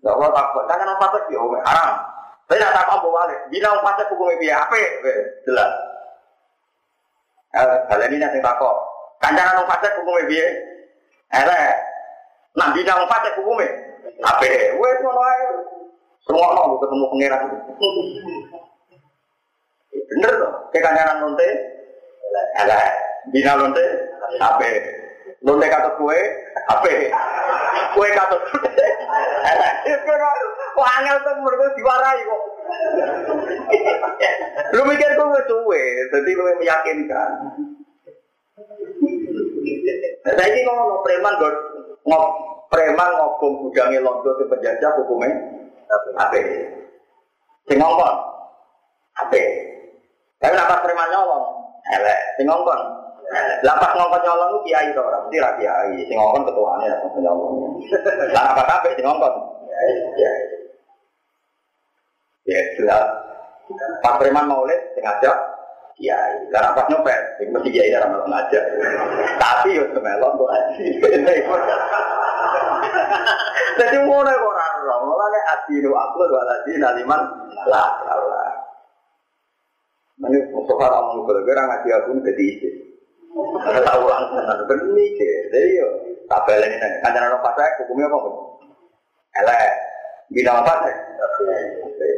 S1: nggak mau takut, jangan apa apa sih, oke, haram, saya tidak takut bawa balik, bilang pasal hukumnya biaya apa, jelas, kalian ini nanti takut, Kancanan wong fasik hukume piye? Elek. Nah bina wong fasik hukume ape? Wes ngono ae. Semua mau ketemu pangeran. Bener toh? Kayak kancanan lonte. Elek. Bina lonte ape? Lonte katut kue ape? Kue katut elek. Wah angel tuh mereka diwarai kok. Lu mikir gue cuwe, jadi lu meyakinkan. Saya ini ngomong preman ngop preman ngobong gudangnya londo ke penjajah hukumnya apa? Sing ngomong apa? Tapi lapas preman nyolong, elek. Sing ngomong lapas ngomong nyolong itu kiai itu orang mesti kiai. Sing ngomong ketuanya lapas nyolong. Lah apa apa sing ngomong? Ya, ya jelas. Pas preman maulid sengaja kiai. Karena pas nyopet, mesti kiai dalam malam aja. Tapi yo semelon kok aji. Jadi ngono kok ora ora. Mulane adinu aku wa ladin aliman la la. Mane Mustafa kalau kira ngaji aku jadi isi. Tahu langsung ada benih ke. Jadi yo tak no pasek hukumnya apa? Elek. Bina apa sih?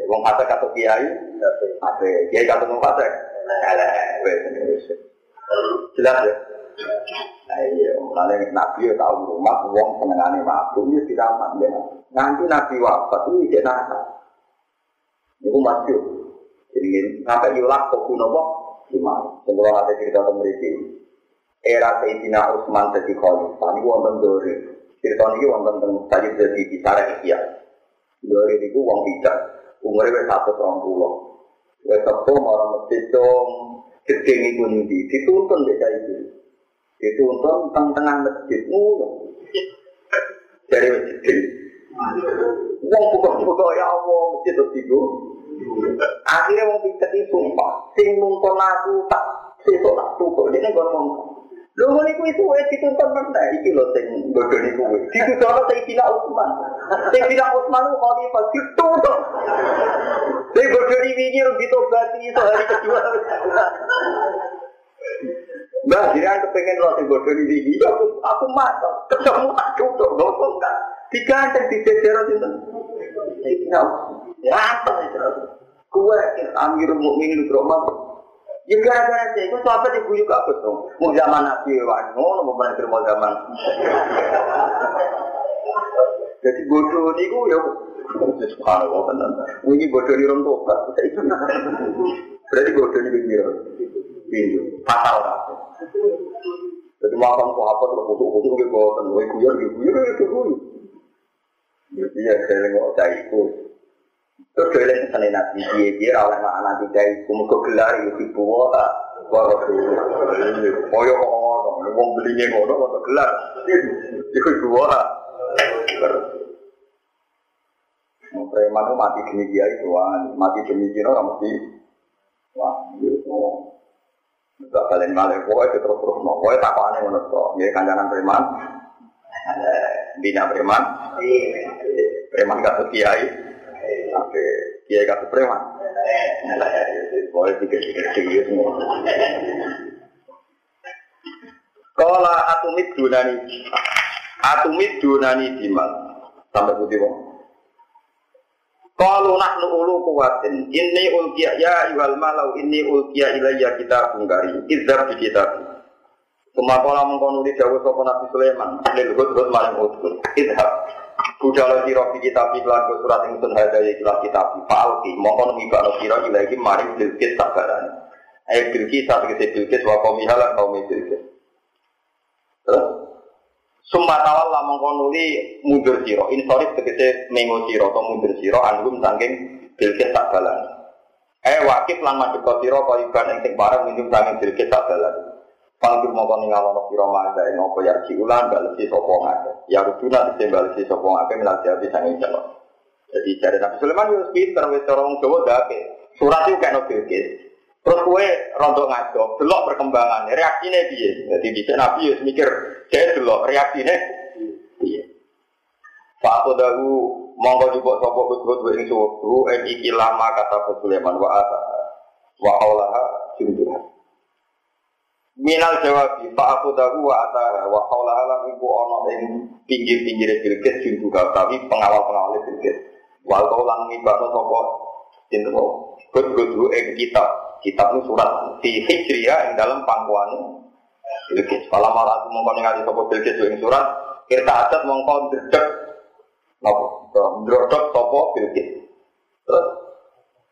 S1: Wong pasek atau kiai? Apa? Kiai atau wong pasek? Jelas ya? Nah iya, mulanya Nabi ya tahu rumah, uang senengane mabuk, ini diramat ya. Nanti Nabi wafat, ini dia nasa. Ini masuk. Jadi sampai yulah kok kuno kok, gimana? Sebelum ada cerita memiliki era Sayyidina Utsman jadi khalifah, ini wonten dori. Cerita ini wonten tentang Sayyid jadi bicara ikhya. Dori ini wong tidak, umurnya satu tahun pulau. Wes teko marang masjid dong, gedeng iku ndi dituntun desa itu. Dituntun teng tengah masjid ngono. Dari masjid. Wong buka-buka ya Allah masjid iku. Akhirnya wong piket iki sumpah, sing nuntun aku tak sesuk tak tukuk dene ngomong. Lho ngene kuwi suwe dituntun meneh iki lho sing bodho niku kuwi. Dituntun Sayyidina Utsman. Sayyidina Utsman ku khalifah dituntun. Sing bodho iki iki ditobati iso hari kedua. Mbak, jadi aku pengen lo sing bodoh ini iki, aku matok, ketemu tak tutup, ngomong kan, diganteng di jajaran itu. Sayyidina Utsman, ya itu? Kue Amirul Mukminin Rahmat Ya gara-gara saya itu sahabat diguyuk apa tuh? Mau zaman Nabi Wan, mau mana mau zaman. Jadi bodoh niku ya subhanallah tenan. Ini bodoh di tua. Berarti bodoh ini biru. Biru. Fatal. Jadi makan sahabat bodoh-bodoh ke bawah tenan. Wih guyon, guyon, guyon, guyon. Jadi ya saya nggak usah ikut. Terus dhewe nek sene nabi piye ora oleh makna tiga iku muga gelar iku ibu wa wa Koyo kok ngono, wong belinge ngono kok gelar. Iku ibu wa. Preman mati demi dia itu, mati demi dia orang mesti wah, gitu. Enggak kalian malah pokoknya itu terus terus mau, pokoknya tak aneh menurut kok, ya kandangan preman, bina preman, preman gak kiai, Oke, kiai kafe preman. Boleh pikir-pikir semua. Kola atumid dunani Atumid dunani dimal. Sampai putih wong Kalau nahnu ulu kuwatin Ini ulkiya ya iwal malau Ini ulkiya ilayya kita bungkari Izab di kitab Kemakola mengkonuli dawa sopa Nabi Sulaiman Lil hud maling udhul Izhab Budala siro di kitab Iklan surat yang sun hadaya ikhlas kitab Fa'alki Mongkon ngibakno siro ilahi maring bilkis sabarani Ayat bilkis satu kisi bilkis Wa komihalan kaumi bilkis Terus? Summa tawalla mengkonuli mundur siro Insorit tegese mengo siro Atau mundur siro Anggum sangking bilkis sabarani Eh wakif lan madhep siro Kau iban yang sing parah Minum sangking bilkis sabarani Panggil mau kau ninggal ono siro maga ini apa ya ulan balesi sopo ngake. Ya ruduna di balesi sopo ngake minal jadi sangi jalo. Jadi cari Nabi Sulaiman itu pinter wis orang Jawa dake. Surat itu kayak nobil Terus kue rontok ngaco, delok perkembangan. Reaksinya dia. Jadi bisa Nabi ya mikir, saya delok reaksinya dia. Pak aku dahu monggo juga sopo betul betul ini suatu. Ini lama kata Sulaiman wa ata wa Allah junduhan. Minal jawab, Pak aku tahu wa atara wa haula halam iku ono ing pinggir-pinggir Bilqis juga tapi pengawal-pengawal Bilqis. Wal kau lang ngibano sapa sinten kok gud ing kitab. Kitab itu surat di Hijriah yang dalam pangkuan Bilqis. Kalau malah aku mongko ningali sapa Bilqis ing surat kita adat mongko ndredeg napa? Ndredeg sapa Bilqis. Terus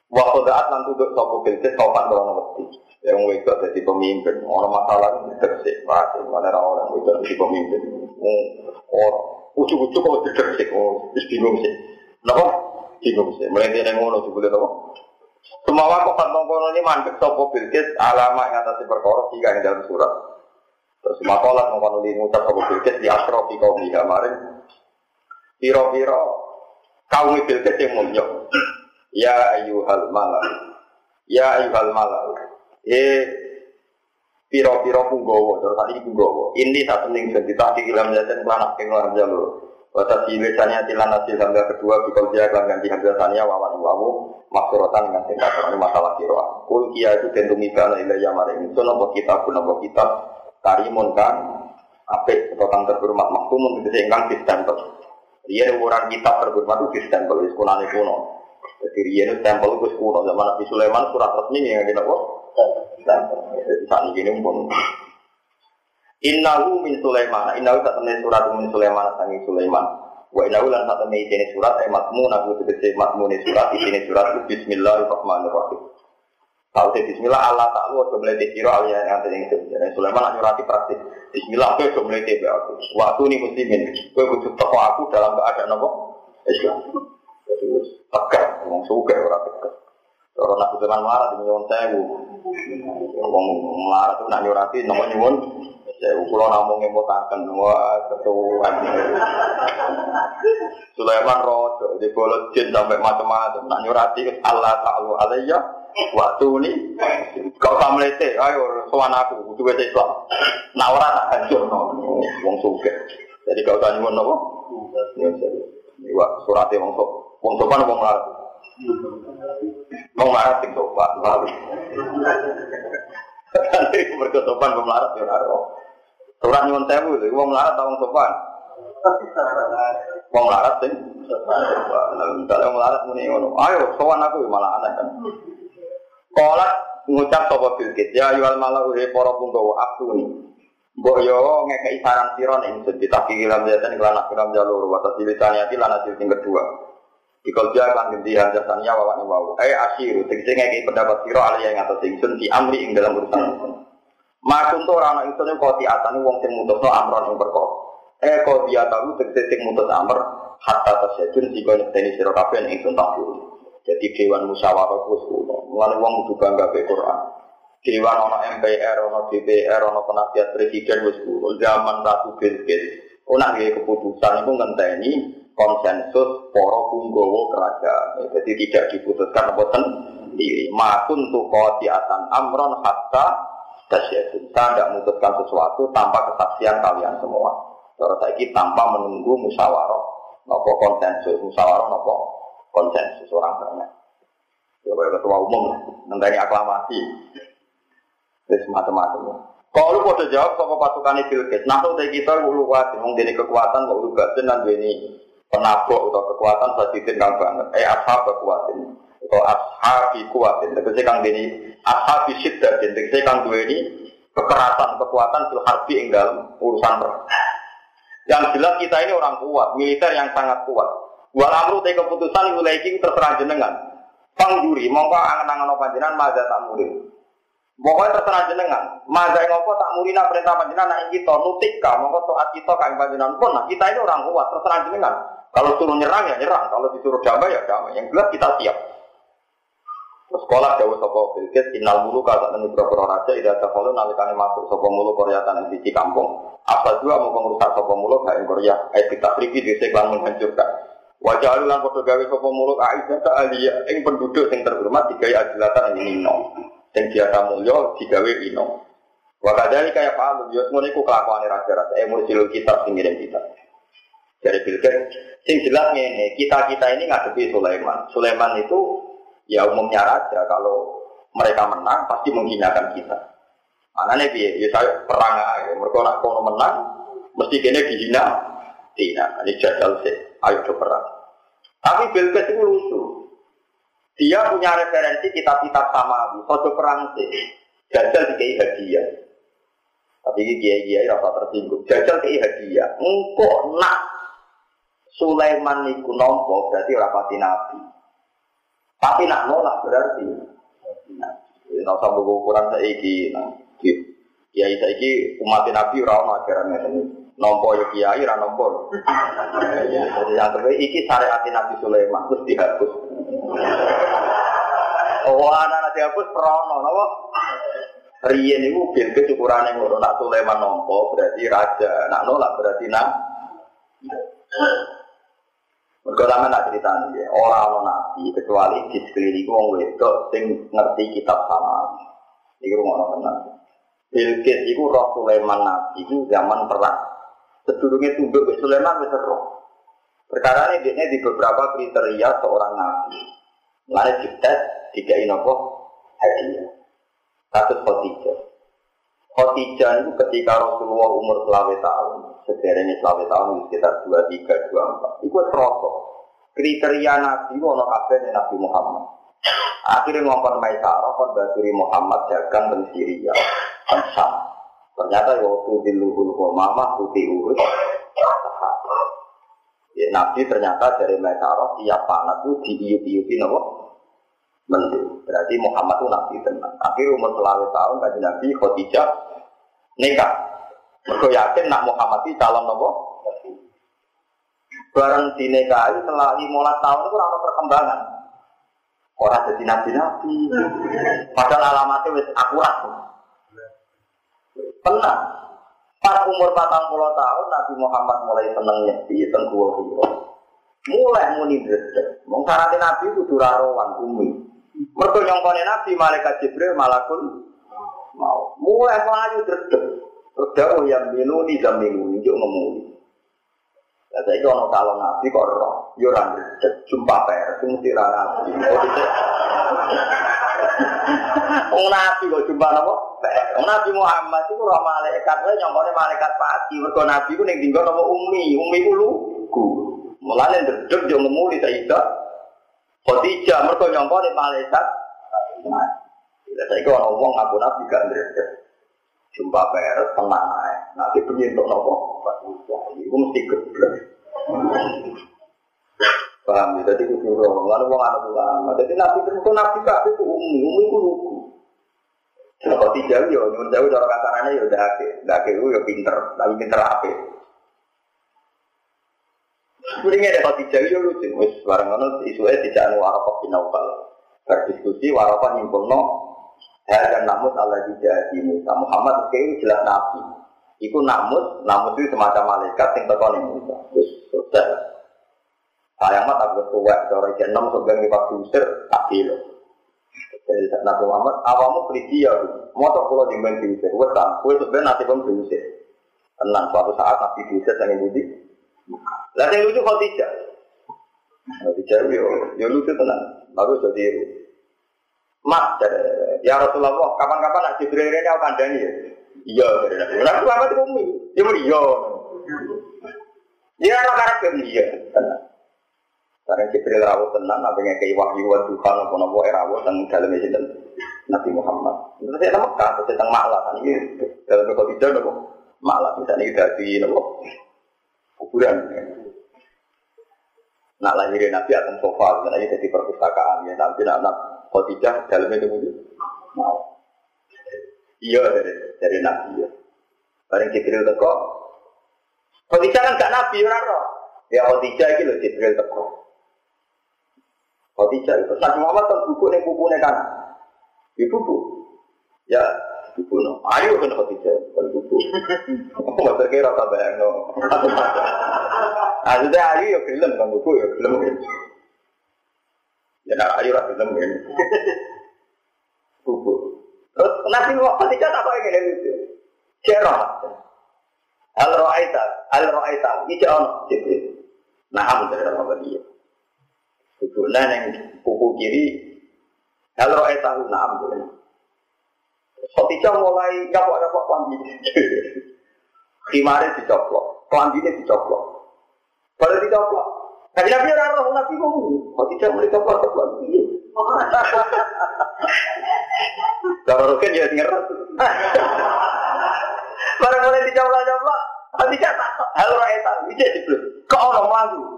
S1: wa qadaat lan tuduk sapa Bilqis sopan krono wedi yang itu jadi pemimpin. Orang masalah itu terusik pasti mana orang itu jadi pemimpin? Orang ujuk-ujuk kalau terusik oh bingung sih. Kenapa? Bingung sih. Mulai yang ngono juga boleh semua waktu kantong kono ini mandek sopo bilkis alama yang atas perkara tiga yang dalam surat. Terus makolat mengkono li ngucap sopo bilkis di asro di kaum di kemarin piro-piro kaum bilkis yang mulia ya ayuhal malam ya ayuhal malam eh piro-piro punggowo, terus tadi punggowo. Ini satu ning jadi tak ilam jajan kelanak ing lam jalur. Wata silisanya tilan hasil hamzah kedua bikau dia kelan ganti hamzah tania wawan wawu maksurotan dengan tingkat ini masalah kiroa. Kul kia itu tentu mibana ilayah maring itu nopo kitab pun nopo kitab karimun kan apik tentang terhormat maksumun itu ingkang distempel. Dia ukuran kitab terhormat itu distempel di sekolah kuno. Jadi itu stempel itu kuno zaman Nabi Sulaiman surat resmi yang kita kok saat ini pun Innahu min Sulaiman. Innahu tak temen surat min Sulaiman sangi Sulaiman. Wa innahu lan tak temen ini surat ay matmun aku tegese matmun surat ini surat Bismillahirrahmanirrahim. Tahu sih Bismillah Allah tak lu coba melihat kira alih yang nanti yang sebenarnya Sulaiman nak nyurati praktis. Bismillah gue coba melihat aku. Waktu ini muslimin, gue butuh toko aku dalam keadaan apa? Islam. Jadi tegak, ngomong suka orang tegak. Orang nak butuh marah di nyuwun sewu. Wong melarat itu nak nyurati nomor nyuwun sewu. Kalau namung ngemotaken wah ketuan. Sulaiman rojo di bolot jin sampai macam-macam. Nak nyurati Allah Taala alayya waktu ini kau tak melete, ayo sowan aku, wis Islam. Nak ora tak hancur no, wong suge. Jadi kau tak nyuwun nopo? Ya, Iwa surate wong sok, wong sopan wong melarat. Mau marah sing sopan, lalu. Nanti mereka sopan melarat ya naro. Surat nyuwun sewu itu, wong melarat wong sopan? Wong melarat sing. Misalnya wong melarat muni ngono, ayo sowan aku ya malah aneh kan. Kolat ngucap sapa bilkit ya yual malau he para punggawa aktuni. Mbok yo ngekeki saran siron ingsun ditaki lam jatan kelan akhiram jalur wa tasilitani ati lan hasil kedua. Ikal dia kan ganti hamzahnya wawan wawu. Eh asyiru, tegese ngeki pendapat siro alih yang atas ingsun di amri ing dalam urusan ingsun. Makun tuh orang ingsun yang kau tiatani wong sing mutus no amron yang berkok. Eh kau tiataku tegese sing mutus amr hatta tasyajun si kau nyekteni siro kafe yang ingsun tak Jadi dewan musyawarah kus kuno. Mulai wong kudu bangga be Quran. Dewan ono MPR, ono DPR, ono penasihat presiden wis kuno. Zaman ratu Bilqis. Ono keputusan itu ngenteni konsensus poro punggowo kerajaan. Jadi tidak diputuskan apa sendiri. Makun tuh atan amron hatta dasyatun. Saya tidak memutuskan sesuatu tanpa kesaksian kalian semua. Kalau saya tanpa menunggu musyawarah, nopo konsensus, musyawarah nopo konsensus orang banyak. Ya, ketua umum, nanti aklamasi. Terus macam-macam. Kalau pada jawab sama pasukan Bilqis, nah tuh kita ulu mau jadi kekuatan ulu batin dan ini penabok atau kekuatan sadidin kang banget. Eh ashab kekuatan atau ashabi kuatin. Tegese kang dini ashabi syiddatin. Tegese kang ini kekerasan kekuatan fil ing dalam urusan perang. Yang jelas kita ini orang kuat, militer yang sangat kuat. Walamru te keputusan mulai iki terserah jenengan. Pangjuri, mongko angen-angen panjenengan tak murid. Pokoknya terserah jenengan. Maza ngopo tak murina perintah panjenengan nak kita nutika, mongko taat kita kang panjenengan pun. Nah, kita ini orang kuat, terserah jenengan. Kalau suruh nyerang ya nyerang, kalau disuruh damai ya damai. Yang jelas kita siap. Sekolah jauh sopo bilkis, inal mulu kata temen berapa raja, tidak ada kalau nalikane masuk sopo mulu Korea tanah di kampung. Asal juga mau merusak sopo mulu kain Korea, ayat kita pribadi di seklan menghancurkan. Wajah alulan foto gawe sopo mulu Aisyah tak alia, ing penduduk yang terhormat digawe adilatan ini no, yang biasa mulio digawe ino. Wakadali kayak Alu, yo semua itu kelakuan raja-raja, eh mursilul kitab singirin kita. Dari bilkis, sing jelas nih, kita kita ini ngadepi Sulaiman. Sulaiman itu Ya umumnya raja kalau mereka menang pasti menghinakan kita. Nih biar ya saya perang aja. Mereka nak kono menang mesti kene dihina. Tidak, ini jadal sih. Ayo coba. Tapi Bilqis itu lucu. Dia punya referensi kitab-kitab sama Foto perang sih. Jajal dikai hadiah. Tapi ini kiai-kiai rasa tersinggung. Jajal dikai hadiah. Engkau nak Sulaiman niku nompo berarti rapati nabi. Tapi nak nolak berarti nah, Nah, usah ukuran saiki. Nah, kiai saiki umat Nabi ora ono ajaran ngene. Nompo ya kiai ora nompo. Yang terbaik iki syariat Nabi Sulaiman terus dihapus. Oh, anak dihapus perono, napa? Riyen niku bil kecukurane ngono nak Sulaiman nompo berarti raja, nak nolak berarti nak mereka lama nak cerita nih, orang nabi kecuali di sekeliling wong wedok sing ngerti kitab sama. Iku rumah tenang. Bilqis itu roh Sulaiman nabi itu zaman perang. Sedurungnya tunduk ke Sulaiman wis roh. Perkara ini di beberapa kriteria seorang nabi. Mulai dites tiga inopo hadiah. Satu Khadijah. Khadijah itu ketika Rasulullah umur selawe tahun, sejarahnya selawe tahun sekitar dua tiga dua empat. Itu terosok. Kriteria Nabi wono kabeh Nabi Muhammad. Akhirnya ngomong Maisarah kon baturi Muhammad dagang dan Syria. Ansam. Ternyata waktu di luhul mama putih urut. Ya, Nabi ternyata dari Maisarah tiap panah itu diiup-iupi nopo menteri. Berarti Muhammad itu Nabi tenang. Akhir umur selawe tahun kaji Nabi Khadijah nikah. Mereka yakin nak Muhammad itu calon nopo. Barang dinikahi setelah 15 tahun itu ada perkembangan. Orang jadi nabi-nabi. Padahal alamatnya wis akurat. Pernah. Pas umur 40 tahun Nabi Muhammad mulai seneng nyepi tengkuwa Mulai muni dredeg. Mung Nabi itu durarowan umi. Mergo nyongkone Nabi malaikat Jibril malakun mau. Mulai melayu dredeg. Udah yang minuni dan minuni, ngomong. Ya saya itu orang calon nabi kok roh, yo orang jumpa pers, mesti nabi. Wong nabi kok jumpa nopo? Wong nabi Muhammad itu roh malaikat, wae nyongkone malaikat pati. Mergo nabi ku ning dinggo nopo umi, umi ku lugu. Mulane ndredeg yo ngemuli Sayyidah Khadijah mergo nyongkone malaikat. Ya saya itu orang wong ngaku nabi gak ndredeg jumpa peres tenang aja. Nanti punya untuk nopo, itu mesti geblek. Paham ya? Jadi itu suruh, lalu mau anak ulama. Jadi nabi itu nabi kak itu umi, umi itu lugu. Kalau tidak ya, nyuwun jauh cara kasarannya ya udah ake, udah ake ya pinter, tapi pinter apa? Sebenarnya ada kalau tidak ya lucu, wis barang ngono isunya tidak anu warapah bin Naufal. Berdiskusi warapah nyimpul no, dan namus Allah tidak di Musa. Muhammad itu jelas nabi. Iku namus, namus itu semacam malaikat yang tekon Musa. Sayang mat aku tua, cara ikan enam sebagai lima diusir, tak kilo. Jadi Nabi Muhammad, awamu pergi ya, mau tak pulau jengben diusir, wetan, kue sebenarnya nanti pun diusir. Tenang, suatu saat nabi diusir sang budi. Lah yang lucu tidak. Khadijah yo, yo lucu tenang, bagus jadi Mak, ya Rasulullah, kapan-kapan nak Jibril ini aku kandani ya. Iya, dari Nabi. Muhammad itu umi. Ya mau iya. Ya anak Arab kan iya. Karena Jibril rawat tenang, apa yang kayak wahyu wa Tuhan, apa nopo rawat tentang dalam isi Nabi Muhammad. Terus saya Mekah, terus saya Malah kan ini dalam kota tidak nopo Malah misalnya kita di nopo kuburan. Nak lahirin Nabi akan sofa, misalnya jadi perpustakaan ya. Nanti anak Khadijah dalam itu mau. Iya dari, dari Nabi ya. Bareng Jibril teko. Khadijah kan gak Nabi ora. Ya Khadijah iki lho Jibril teko. Khadijah itu Nabi Muhammad kan buku ning bukune kan. Ya buku. Ya no. Ayo kan Khadijah kan buku. Mau terkira tak. Ada ayo ya film kan buku ya film. Ya nak ayo lah film kan. Buku. Terus Nabi tidak apa yang ini lucu. Cerah. Al ro'aita, al ro'aita, ono Jibril. Nah, kamu dari apa dia? Kubunan yang kuku kiri, al ro'aita, nah kamu dari. Khotijah mulai nyapok-nyapok klambi. Khimarnya dicoplok, klambinya dicoplok. Baru dicoplok. Tapi Nabi orang roh Nabi ngomong, Khotijah mulai coplok-coplok. Kalau Rukin ya ngerti. Barang mulai nanti kata, halo rakyat tahu, ini Jibril. Kok orang maju?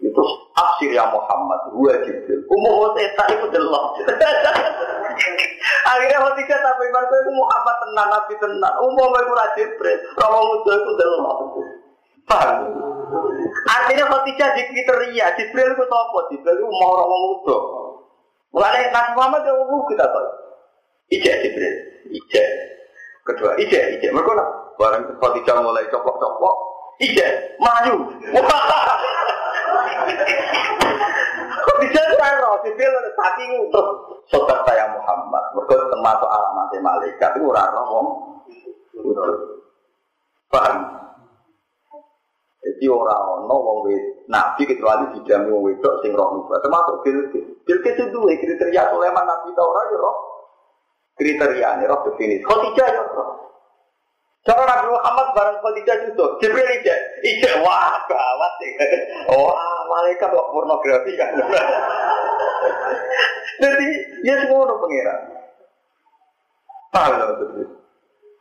S1: Itu aksir ya Muhammad, gue Jibril. Umum setan itu delok. Akhirnya itu tapi ibar gue Muhammad tenang, Nabi tenang. Umum itu Jibril, Romo muda itu delok. Paham? Artinya Khadijah di kriteria, Jibril itu apa? Jibril itu mau Romo muda. Mulai Nabi Muhammad itu umum kita tahu. Ijek Jibril, ijek. Kedua, ijek, ijek. Mereka barang Khadijah mulai copok-copok, ijek, maju. Roh, Jibril ada hati terus sobat saya Muhammad. Mereka termasuk alamat malaikat itu raro wong. Paham? Jadi orang ono wong nabi kecuali dijamin wong wedok sing roh nubuat termasuk Bilqis. Bilqis itu dua kriteria Sulaiman nabi Taurat ya roh kriteria ini roh definisi. Khadijah ya roh. Cara Nabi Muhammad bareng Khadijah itu Jibril ijek, ijek wah gawat ya. Wah malaikat kok pornografi kan. Jadi ya semua ono pengira. Lho betul.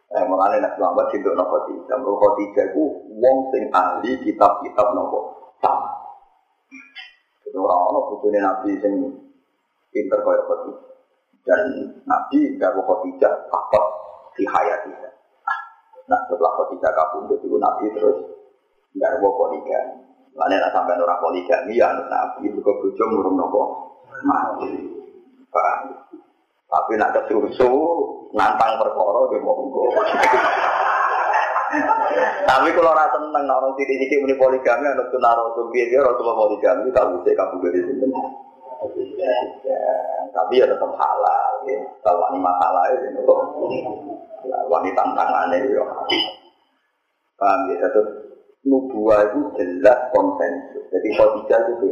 S1: Eh, mengenai Nabi Muhammad cinta nopo Khadijah. Menurut Khadijah itu wong sing ahli kitab-kitab nopo sama. Itu orang-orang butuhnya Nabi sing pinter kaya Khadijah. Dan Nabi Dawu Khadijah takut di hayatnya. Nah setelah Khadijah kabur itu Nabi terus Dawu poligami. Lainnya nak sampai orang poligami ya Nabi itu ke bujo murung nopo mati. Paham? Tapi nak kesusu nantang perkara dia mau Tapi kalau rasa seneng orang titik-titik muni poligami, anak naro tuh biar dia rasulullah poligami, tahu saya kamu dari Tapi ya tetap halal, ya. Kalau wanita halal ya, kok wanita tantangannya ya. Paham ya, terus nubuah itu jelas konsensus. Jadi Khadijah itu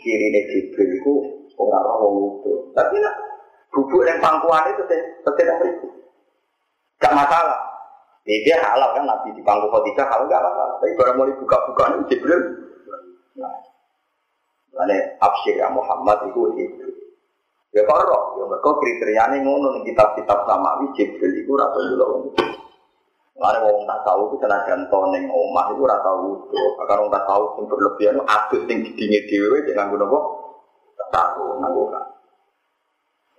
S1: kiri Jibril itu orang-orang itu. Tapi lah, bubuk yang pangkuan itu tetap yang berikut. Gak masalah. Ya, dia halal kan Nabi di pangku Khadijah halal gak masalah. Tapi barang mau dibuka-buka ini Jibril. Nah, Lalu absyir ya Muhammad itu itu. Ya karo, ya mereka kriterianya ngono nih kitab-kitab samawi Jibril itu rata dulu. Lalu orang tak tahu itu tenaga toneng omah itu rata wudhu. Agar orang tak tahu yang berlebihan adus dingin dewe jangan guna kok. Tak tahu, nanggukan.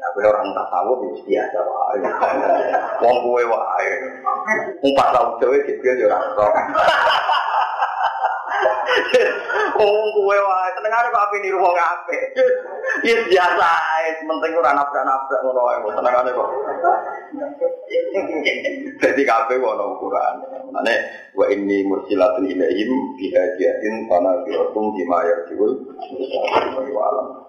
S1: Ya, gue orang tak tahu ya biasa wae. Wong gue wae. Umpat tahu cewek Jibril ya ora tau. Wong gue wae senengane kok ape niru wong ape. Ya biasa ae, penting ora nabrak-nabrak ngono wae senengane kok. Jadi kabeh ono ukuran. Mane wa inni mursilatun ilaihim bihadiyatin fana birotum bima yarjiul. Wa alam.